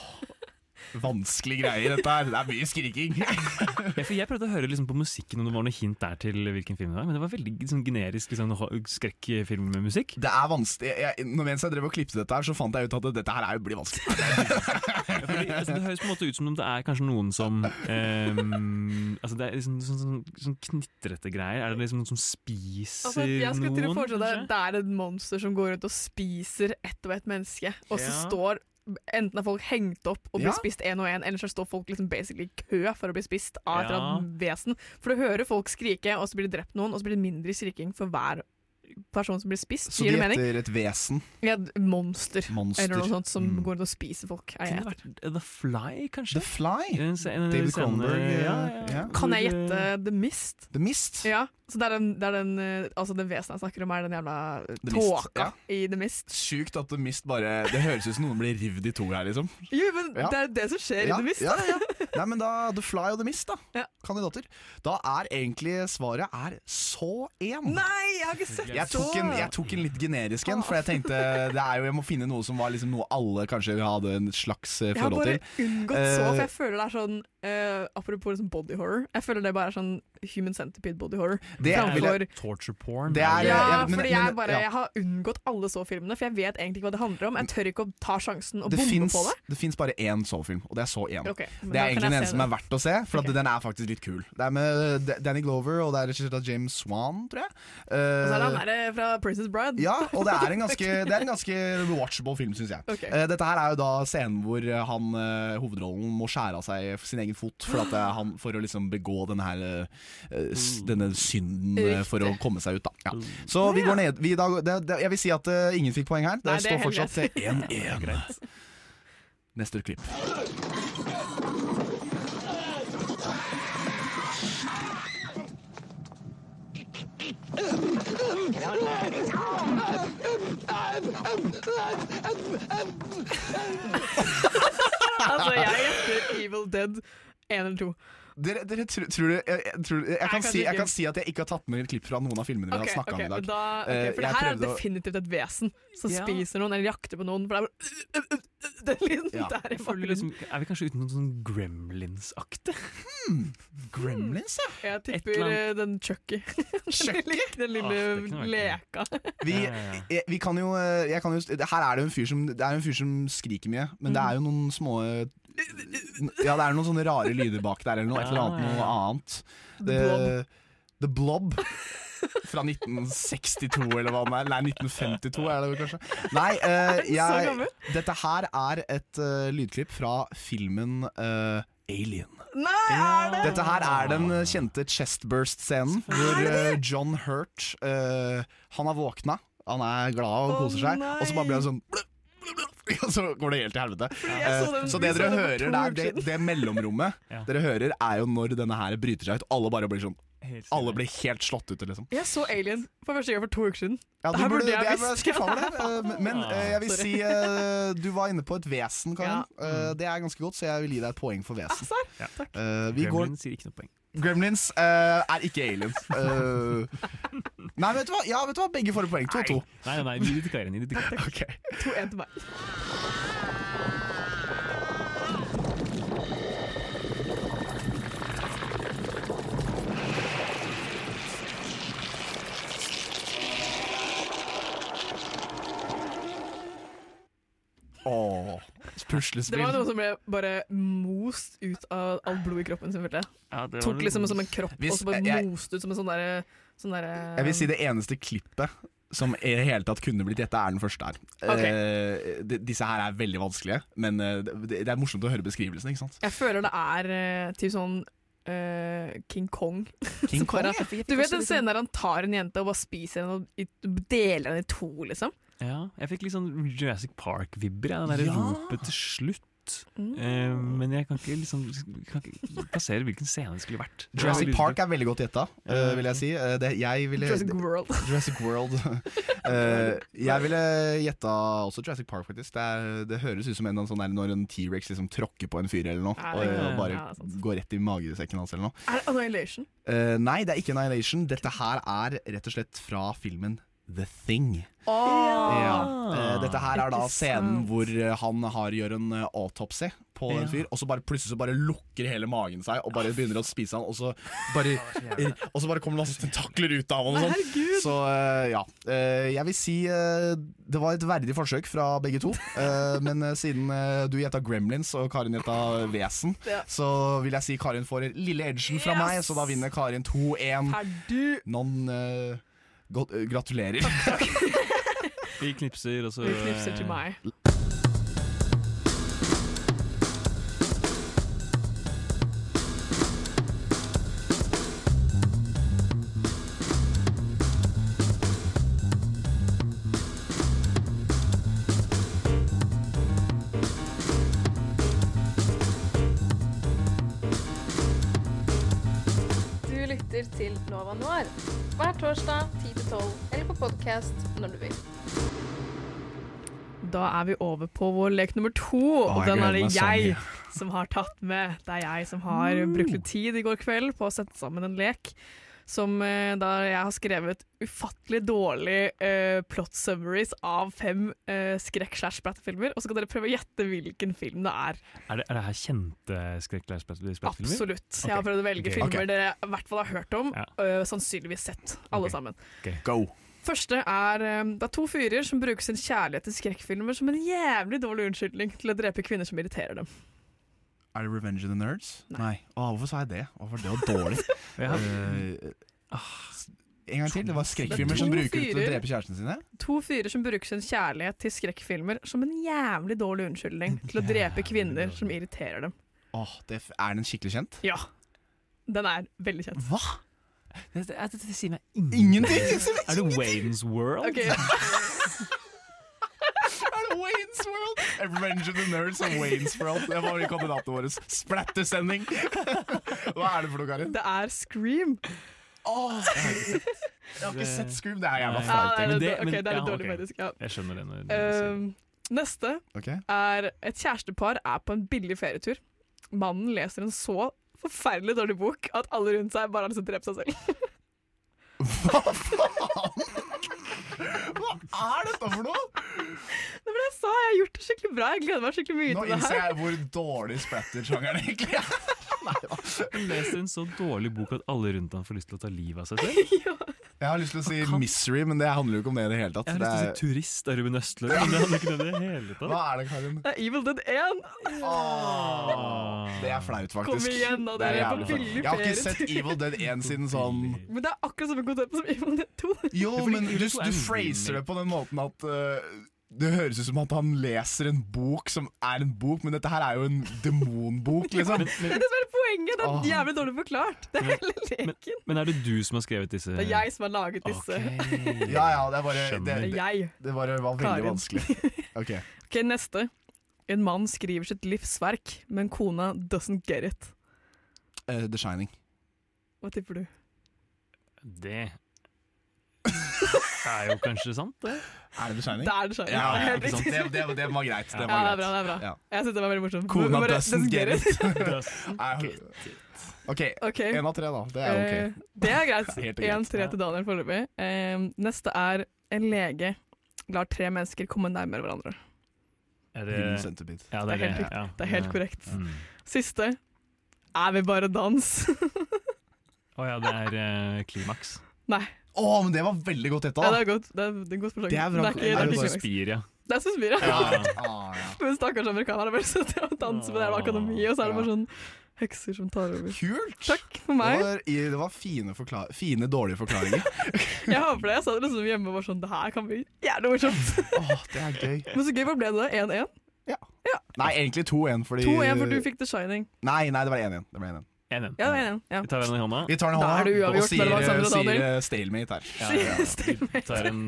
vanskelig greier dette her. Det er mye skriking. Ja, for jeg prøvde å høre liksom på musikken om det var noe hint der til hvilken film det var, men det var veldig sånn, generisk liksom, med skrekkfilmmusikk. Det er vanskelig jeg, når Mens jeg drev og klippet dette, her så fant jeg ut at dette her er, blir vanskelig. Ja, fordi, altså, det høres på en måte ut som om det er kanskje noen som eh, Altså Det er liksom sånn, sånn, sånn knitrete greier. Er det liksom noen som spiser Altså, jeg skal til å noen? forestille? Det er et monster som går rundt og spiser ett og ett menneske, og så Ja. står Enten er folk hengt opp og blir Ja. spist én og én, eller så står folk liksom basically i kø for å bli spist av et eller Ja. annet vesen. For du hører folk skrike, og så blir det drept noen, og så blir det mindre skriking for hver person som blir spist. Så Gir de gjetter et vesen. Ja, monster, Monster. eller noe sånt som Mm. går rundt og spiser folk. Er jeg Kunne det vært The Fly, kanskje? The Fly? En, en, David Cronberg. Ja, eh, ja. ja. Kan jeg gjette The Mist? The Mist? Ja, så det er den, det er den eh, Altså det vesenet jeg snakker om, er den jævla The Mist, tåka ja. i The Mist. Sjukt at The Mist bare Det høres ut som noen blir rivd i to her, liksom. Jo, men Ja. det er det som skjer Ja, i The Mist. ja, ja. Nei, men da The Fly og The Mist, da. Ja. Kandidater. Da er egentlig svaret er så én. Nei, jeg har ikke sett Jeg tok, en, jeg tok en litt generisk en, for jeg tenkte det er jo, jeg må finne noe som var liksom noe alle kanskje hadde en slags forhold til. Jeg har bare unngått så, for Eh, jeg føler det er sånn uh, Apropos liksom body horror. Jeg føler det bare er sånn human centipede body horror. Det er- framfor Torture porn. Det er- ja, ja, men- fordi men- jeg bare ja. Jeg har unngått alle så-filmene, for jeg vet egentlig ikke hva det handler om. Jeg tør ikke å ta sjansen og bombe på det. det fins bare én så-film, og det er så én. Okay, det er egentlig den eneste som er verdt å se, for okay. at den er faktisk litt kul. Det er med Danny Glover, og det er regissert av James Swan, tror jeg. Og så er det han Eh, fra Princess Bride. Ja, og det er en [LAUGHS] ganske, det er en ganske watchable film, syns jeg. Okay. Uh, dette her er jo da scenen hvor eh, han, uh, hovedrollen må skjære av seg sin egen fot for, at, eh, han, for å liksom begå denne, her, eh, denne synden eh, for å komme seg ut. Da. Ja. Så vi går ned vi, da, det, det, Jeg vil si at uh, ingen fikk poeng her. Det, Nei, det står fortsatt til [LAUGHS] greit. 1-1. Neste klipp. [LAUGHS] altså, jeg gjetter Evil Dead 1 eller 2. Dere, dere tror, tror du, jeg, jeg, tror, jeg, kan si, jeg kan si at jeg ikke har tatt med klipp fra noen av filmene vi okay, har snakka okay, om i dag. Da, okay, Eh, for det her er definitivt et vesen som Ja. spiser noen eller jakter på noen. For det er bare Den lyden Ja. der i bakgrunnen. liksom, er vi kanskje ute noen noe sånn Gremlins-aktig? Gremlins, ja. Jeg tipper eh, den Chucky. [LAUGHS] Chucky? den lille, Ah, kunne vært leka. Vi, jeg- vi kan jo, eh, jeg kan jo Her er det en fyr som Det er en fyr som skriker mye, men det er jo noen små eh, Ja, det er noen sånne rare lyder bak der, eller noe, et eller annet, noe annet. The Blob. The Blob. Fra 1962, eller hva det er. Nei, 1952 er det vel kanskje. Nei, [LAUGHS] uh, jeg, dette her er et uh, lydklipp fra filmen uh, Alien. Nei, er det? Dette her er den eh, kjente chestburst-scenen, hvor eh, John Hurt eh, Han har våkna, han er glad og koser seg, og så bare blir han sånn [LAUGHS] og så går det helt til helvete. [LAUGHS] så Eh, så det dere hører der, det, det mellomrommet [LAUGHS] Ja. dere hører, er jo når denne her bryter seg ut. Alle bare blir sånn Alle ble blir helt slått ut, liksom. Jeg så Alien for første gang for to uker siden. Ja, Det her burde jeg jeg visst. eh, men- [LAUGHS] Men eh, jeg vil Sorry. si eh, du var inne på et vesen, Karin. Ja. Eh, det er ganske godt, så jeg vil gi deg et poeng for vesen. Ah. Eh, vi går Gremlins gir ikke noe poeng. Gremlins uh, er ikke aliens. Uh, [LAUGHS] nei, vet du hva? Ja, vet du hva? Begge får et poeng. 2-2. Nei, nei, nei, gi det til Karin. Gi det til Karin. Okay. 2-1 til meg. Åh, Det var noe som ble bare most ut av alt blod i kroppen. selvfølgelig Ja, det var Tok liksom som en kropp Hvis- og så bare jeg- most ut som en sånn derre sånn der, Jeg vil si det eneste klippet som i det hele tatt kunne blitt gjetta, er den første her. Okay. Eh, de, disse her er veldig vanskelige, men eh, det, det er morsomt å høre beskrivelsen, ikke sant? Jeg føler det er eh, typ sånn Uh, King Kong. [LAUGHS] King Kong, ja, Du vet den scenen der han tar en jente og bare spiser henne og deler henne i to, liksom? Ja, jeg fikk litt sånn Jurassic Park-vibber. Ja, det der Ja. ropet til slutt. Mm. Uh, men jeg kan ikke, liksom, kan ikke plassere hvilken scene det skulle vært. Jurassic Park er veldig godt gjetta, uh, vil jeg si. Eh, det, jeg ville, Jurassic World. [LAUGHS] Jurassic World. uh, [LAUGHS] jeg ville gjetta også Jurassic Park, faktisk. Det, er, det høres ut som en, sånn der, når en T-rex liksom tråkker på en fyr eller noe, og, og bare ja, går rett i magesekken hans eller noe. Er det Annihilation? Eh, nei, det er ikke Annihilation. Dette her er rett og slett fra filmen The Thing. Oh. Ja. Eh, dette her er da scenen hvor eh, han har gjør en eh, autopsy på en fyr, og så bare plutselig så bare lukker hele magen seg og bare begynner å spise han, og så bare, [LAUGHS] og så bare kommer det masse tentakler ut av han. Og sånn. Så ja. Eh, jeg vil si det var et verdig forsøk fra begge to. Eh, men siden du gjetta Gremlins og Karin gjetta Vesen, så vil jeg si Karin får lille edgen fra meg, så da vinner Karin 2-1. Ferdig! Non God, uh, eh, gratulerer. [LAUGHS] Vi knipser, og så Vi knipser til meg. Du lytter til Nova Noir hver torsdag 10 10-12 eller på podkast når du vil. Da er vi over på vår lek nummer to, og den er det jeg som har tatt med. Det er jeg som har brukt litt tid i går kveld på å sette sammen en lek. Som eh, da jeg har skrevet ufattelig dårlig eh, plot summaries av fem eh, skrekk-slash-splatterfilmer. Og så skal dere prøve å gjette hvilken film det er. Er det, er det her kjente skrekk-spillfilmer? Absolutt. Jeg har prøvd å velge okay. filmer okay. dere i hvert fall har hørt om, Ja. uh, sannsynligvis sett, alle sammen. Go. Første er eh, Det er to fyrer som bruker sin kjærlighet til skrekkfilmer som en jævlig dårlig unnskyldning til å drepe kvinner som irriterer dem. Er det Revenge of the Nerds? Nei. Åh, hvorfor sa jeg det? Hvorfor det var dårlig? [LAUGHS] Ja. Eh, ah, en gang til. Det var skrekkfilmer er som bruker ut til å drepe kjærestene sine. To fyrer som bruker sin kjærlighet til skrekkfilmer som en jævlig dårlig unnskyldning [LAUGHS] til å drepe kvinner som irriterer dem. Åh, det Er den skikkelig kjent? Ja. Den er veldig kjent. Hva? Det, det, det, sier meg Ingenting! Er det Waynes World? Ok. [LAUGHS] Waynes World? Revenge of the Nerds og Waynes World. Det var kandidatene våre. Splattersending! [LAUGHS] Hva er det for noe, Karin? Det er Scream. Åh, jeg har sett, jeg har ikke sett Scream. Det er jævla feil. Ja, det er egentlig. litt- ok, det er litt ja, dårlig, faktisk. Ja. Jeg skjønner det. Når, når Um, neste okay. er et kjærestepar er på en billig ferietur. Mannen leser en så forferdelig dårlig bok at alle rundt seg bare har lyst til å drepe seg selv. [LAUGHS] Hva er dette for noe? Det var det jeg sa, jeg har gjort det skikkelig bra. Jeg gleder meg skikkelig mye Nå til det her. Nå innser jeg hvor dårlig splatter-sjangeren egentlig er. Han leser en så dårlig bok at alle rundt han får lyst til å ta livet av seg selv. [LAUGHS] Jeg har lyst til å si Misery, men det handler jo ikke om det i det hele tatt. Jeg har lyst til å er, si turist av Ruben Østlund, men det handler ikke om det i det hele tatt. hva er det, Karin? Det er Evil Dead 1. Åh, det er flaut, faktisk. Kom igjen, da, Det er dere er på billig Jeg har ikke sett Evil Dead 1 siden sånn Men det er akkurat samme konsept som Evil Dead 2. [LAUGHS] Jo, men du, Dead 2 du phraser det på den måten at uh, det høres ut som at han leser en bok som er en bok, men dette her er jo en demonbok, [LAUGHS] liksom. Det er det er poenget. Det er jævlig dårlig forklart. Det er hele leken. Men er det du som har skrevet disse? Det er jeg som har laget disse. [LAUGHS] Ja, ja, det er bare Det, Det det, jeg. det bare var veldig Karin. vanskelig. [LAUGHS] Ok. Ok, Neste. En mann skriver sitt livsverk, men kona doesn't get it. Uh, The Shining. Hva tipper du? Det er jo kanskje sant, det. Er det The Shining? Det er The Shining. Ja, Det ja, helt riktig. Det, det, det var greit. Det Ja, det er bra. det er bra Ja. Jeg syns det var veldig morsomt. Kona Dustin doesn't get it. OK, Ok. én av tre, da. Det er ok. OK. det er greit. [LAUGHS] Helt greit. 1-3 til Daniel foreløpig. Uh, neste er en lege lar tre mennesker komme nærmere hverandre. Er det centipede. Ja, Det er helt det. riktig. Ja. Det er helt korrekt. Mm. Siste er vi bare dans? [LAUGHS] Å ja, det er uh, klimaks. Nei. Å, men det var veldig godt gjetta, Ja, det er godt. Det er, det er godt forslag. Det er bra. Det er ikke, Det det er er bare ja. Det er. Ja. Ah, ja. Men stakkars amerikanere bare sittet og danse på det her akademi, og så er det bare sånn hekser som tar over. Kult! Takk for Det meg. var, det var fine, fine, dårlige forklaringer. [LAUGHS] Jeg håper det. Jeg sa det liksom hjemme og var sånn Det her kan bli jævlig morsomt. [LAUGHS] Åh, det er gøy. Men så gøy, hva ble det? 1-1? Ja. Nei, egentlig 2-1, fordi 2-1 for du fikk The Shining. Nei, nei, det var 1-1. Det ble 1-1. En, en. Ja, det var 1-1. Ja. Vi tar den i hånda. Vi tar den i Da hånda er det uavgjort og sier, mellom Alexander og sier Daniel. eh, stalemate her. Ja, ja, ja. Tar, en,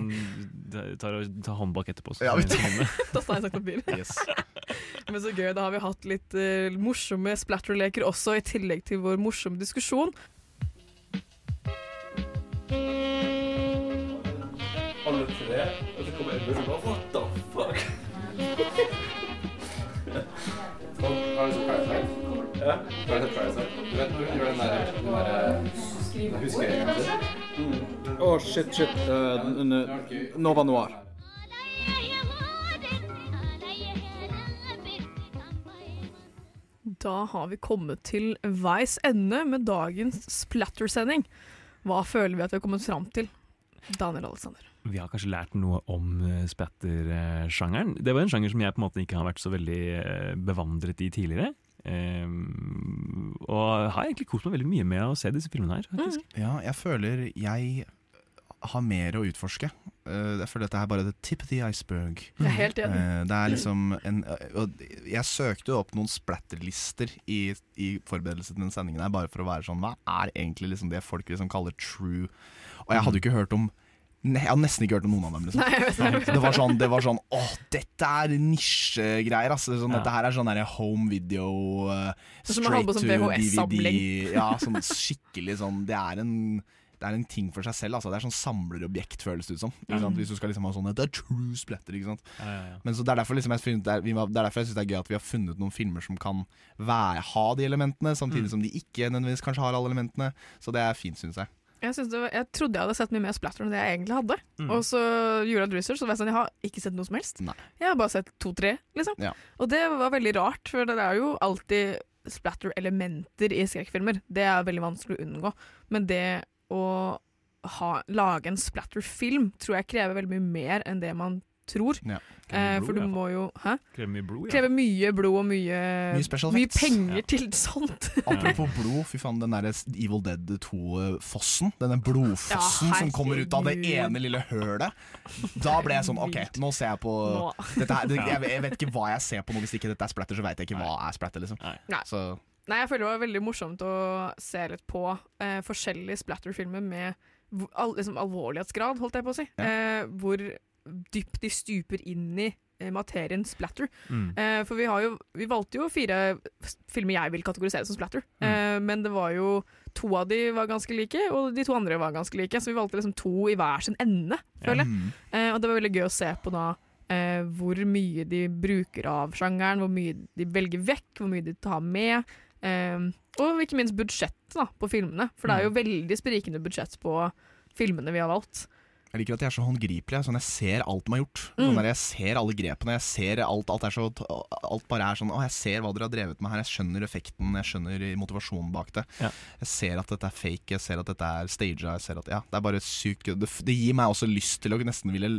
tar, tar håndbak etterpå. Så Ja, vi tar [LAUGHS] Da Da jeg sagt papir. Yes. [LAUGHS] Men så gøy. Da har vi hatt litt eh, morsomme splatterleker også, i tillegg til vår morsomme diskusjon. Alle tre, og så kommer Edvard og bare What the Ja. Har du sett Parasite? Du vet når hun gjør den der, den der huskeringen sin? Å, shit, shit. Uh, Nova Noir. Da har vi kommet til veis ende med dagens Splatter-sending. Hva føler vi at vi har kommet fram til? Daniel Alexander. Vi har kanskje lært noe om eh, splatter-sjangeren. Det var en sjanger som jeg på en måte ikke har vært så veldig eh, bevandret i tidligere. Ehm, og har egentlig kost meg veldig mye med å se disse filmene her. faktisk. Ja, jeg føler jeg har mer å utforske. Eh, jeg føler dette er bare the tip of the iceberg. Jeg er helt enig. Eh, det er liksom en Jeg søkte jo opp noen splatterlister i, i forberedelse til den sendingen her, bare for å være sånn Hva er egentlig liksom det folk liksom kaller true? Og jeg hadde jo ikke hørt om Ne, jeg har nesten ikke hørt om noen av dem. Liksom. Nei, det. var sånn, det var sånn Åh, dette er nisjegreier. Altså. Sånn, Ja. Dette her er sånn der home video uh, straight to man hadde på sånn VHS-samling. Ja, sånn skikkelig sånn Det er en det er en ting for seg selv. Altså. Det er sånn samlerobjekt, føles det ut som. Ikke sant? Hvis du skal liksom ha sånn Det er true splatter, ikke sant. Ja, ja, ja. Men så det er derfor liksom jeg, synes det er, vi det er derfor jeg syns det er gøy at vi har funnet noen filmer som kan være, ha de elementene, samtidig Mm. som de ikke nødvendigvis kanskje har alle elementene. Så det er fint, syns jeg. Jeg, var, jeg trodde jeg hadde sett mye mer splatter enn det jeg egentlig hadde. Mm. Og så gjorde jeg et research, og sånn, jeg har ikke sett noe som helst. Nei. Jeg har bare sett to-tre, liksom. Ja. Og det var veldig rart, for det er jo alltid splatter-elementer i skrekkfilmer. Det er veldig vanskelig å unngå. Men det å ha, lage en splatter-film tror jeg krever veldig mye mer enn det man tror. Ja. Eh, Krever for du må jo Hæ? Krever mye blod, ja. Kreve mye blod og mye, Mye mye penger Ja. til sånt. [LAUGHS] Apropos blod, fy faen, den derre Evil Dead 2-fossen. Denne blodfossen Ja, som kommer ut av det ene lille hølet. Da ble jeg sånn OK, nå ser jeg på Nå. dette her, det, [LAUGHS] jeg, jeg vet ikke hva jeg ser på nå. Hvis ikke dette er splatter, så vet jeg ikke hva er splatter. liksom Nei. Så Nei, jeg føler det var veldig morsomt å se litt på eh, forskjellige splatterfilmer med al liksom alvorlighetsgrad, holdt jeg på å si. Eh, hvor dypt de stuper inn i eh, materien splatter. Mm. Eh, for vi, har jo, vi valgte jo fire filmer jeg vil kategorisere som splatter. Eh, men det var jo to av de var ganske like, og de to andre var ganske like. Så vi valgte liksom to i hver sin ende, føler jeg. Mm. Eh, og det var veldig gøy å se på da eh, hvor mye de bruker av sjangeren, hvor mye de velger vekk, hvor mye de tar med. eh, og ikke minst budsjett da, på filmene, for det er jo veldig sprikende budsjett på filmene vi har valgt. Jeg liker at de er så håndgripelige. Sånn, jeg ser alt de har gjort. Mm. Sånn der, jeg ser alle grepene. Jeg ser alt, alt, er så, alt bare er sånn Å, jeg ser hva dere har drevet med her. Jeg skjønner effekten, jeg skjønner motivasjonen bak det. Ja. Jeg ser at dette er fake, jeg ser at dette er staged. Jeg ser at, ja, det er bare sykt gøy. Det, det gir meg også lyst til å nesten ville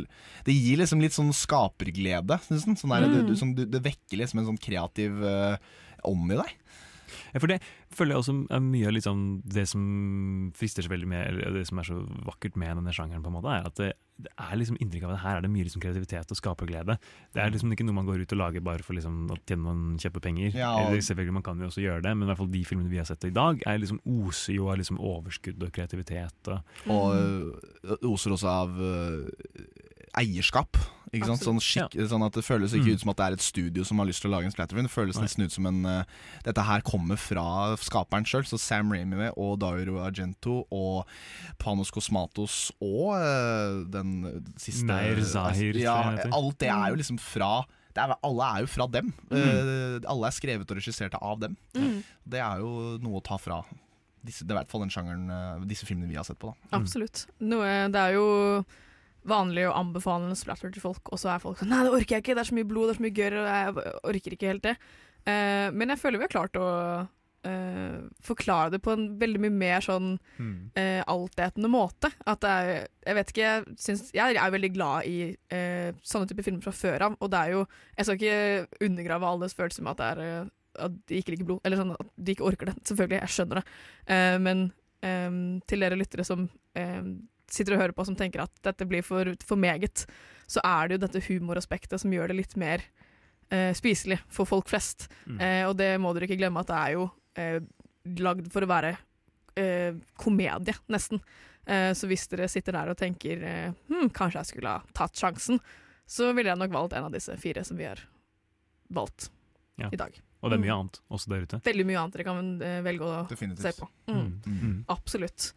Det gir liksom litt sånn skaperglede. Sånn, der, det, Mm. du, sånn, det, det vekker liksom en sånn kreativ ånd i deg. Ja, for det føler jeg også er mye av liksom det som frister så veldig med, eller det som er så vakkert med denne sjangeren, på en måte, er at det, det er liksom inntrykk av at her er det mye liksom kreativitet og skaperglede. Det er liksom ikke noe man går ut og lager bare for liksom å tjene noen kjøpe penger. Ja, og- Eller selvfølgelig Man kan jo også gjøre det, men i hvert fall de filmene vi har sett i dag, er liksom oser jo av liksom overskudd og kreativitet. Og, Og oser også av eierskap. Ikke sant? Sånn, skikk, sånn at Det føles ikke Mm. ut som at det er et studio som har lyst til å lage en splatterfilm. Det føles Nei. nesten ut som en uh, Dette her kommer fra skaperen sjøl. Så Sam Raimi og Dairo Argento og Panos Cosmatos og uh, den siste Nair Zahir, Ja, alt det er jo liksom fra det er, Alle er jo fra dem. Eh, alle er skrevet og regissert av dem. Mm. Det er jo noe å ta fra disse, det er i hvert fall den sjangeren, disse filmene vi har sett på. da Absolutt. Noe, det er jo vanlig å anbefale en splatter til folk, og så er folk sånn Nei, det orker jeg ikke, det er så mye blod, det er så mye gørr, og jeg orker ikke helt det. Uh, men jeg føler vi har klart å uh, forklare det på en veldig mye mer sånn Mm. uh, altetende måte. At det er Jeg vet ikke, jeg, syns, jeg er veldig glad i sånne typer filmer fra før av, og det er jo Jeg skal ikke undergrave alles følelse med at det er at de ikke liker blod, eller sånn at de ikke orker det. Selvfølgelig, jeg skjønner det. Men um, til dere lyttere som eh, sitter og hører på som tenker at dette blir for, for meget, så er det jo dette humoraspektet som gjør det litt mer eh, spiselig for folk flest. Mm. Eh, og det må dere ikke glemme at det er jo eh, lagd for å være eh, komedie, nesten. Eh, så hvis dere sitter der og tenker eh, hm, kanskje jeg skulle ha tatt sjansen, så ville jeg nok valgt en av disse fire som vi har valgt Ja. i dag. og det er mye Mm. annet også der ute. Veldig mye annet dere kan velge å Definitivt. se på. Mm. Mm. Mm. Absolutt.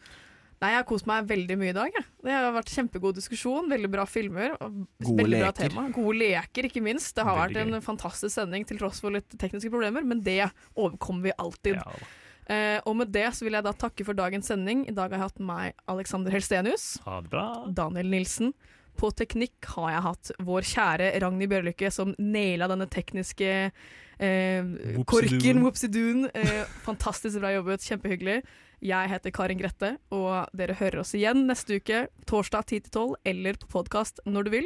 Nei, Jeg har kost meg veldig mye i dag. Jeg. Det har vært kjempegod diskusjon, veldig bra filmer. Gode veldig bra leker. tema. Gode leker, ikke minst. Det har Veldig vært en fantastisk sending til tross for litt tekniske problemer, men det overkommer vi alltid. Ja. Eh, og med det så vil jeg da takke for dagens sending. I dag har jeg hatt meg, Alexander Helstenius. ha det bra. Daniel Nilsen. På teknikk har jeg hatt vår kjære Ragnhild Bjørlykke, som naila denne tekniske eh, korken, whoopsidooen. Eh, fantastisk bra jobbet, kjempehyggelig. Jeg heter Karin Grette, og dere hører oss igjen neste uke, torsdag 10-12, eller på podkast når du vil.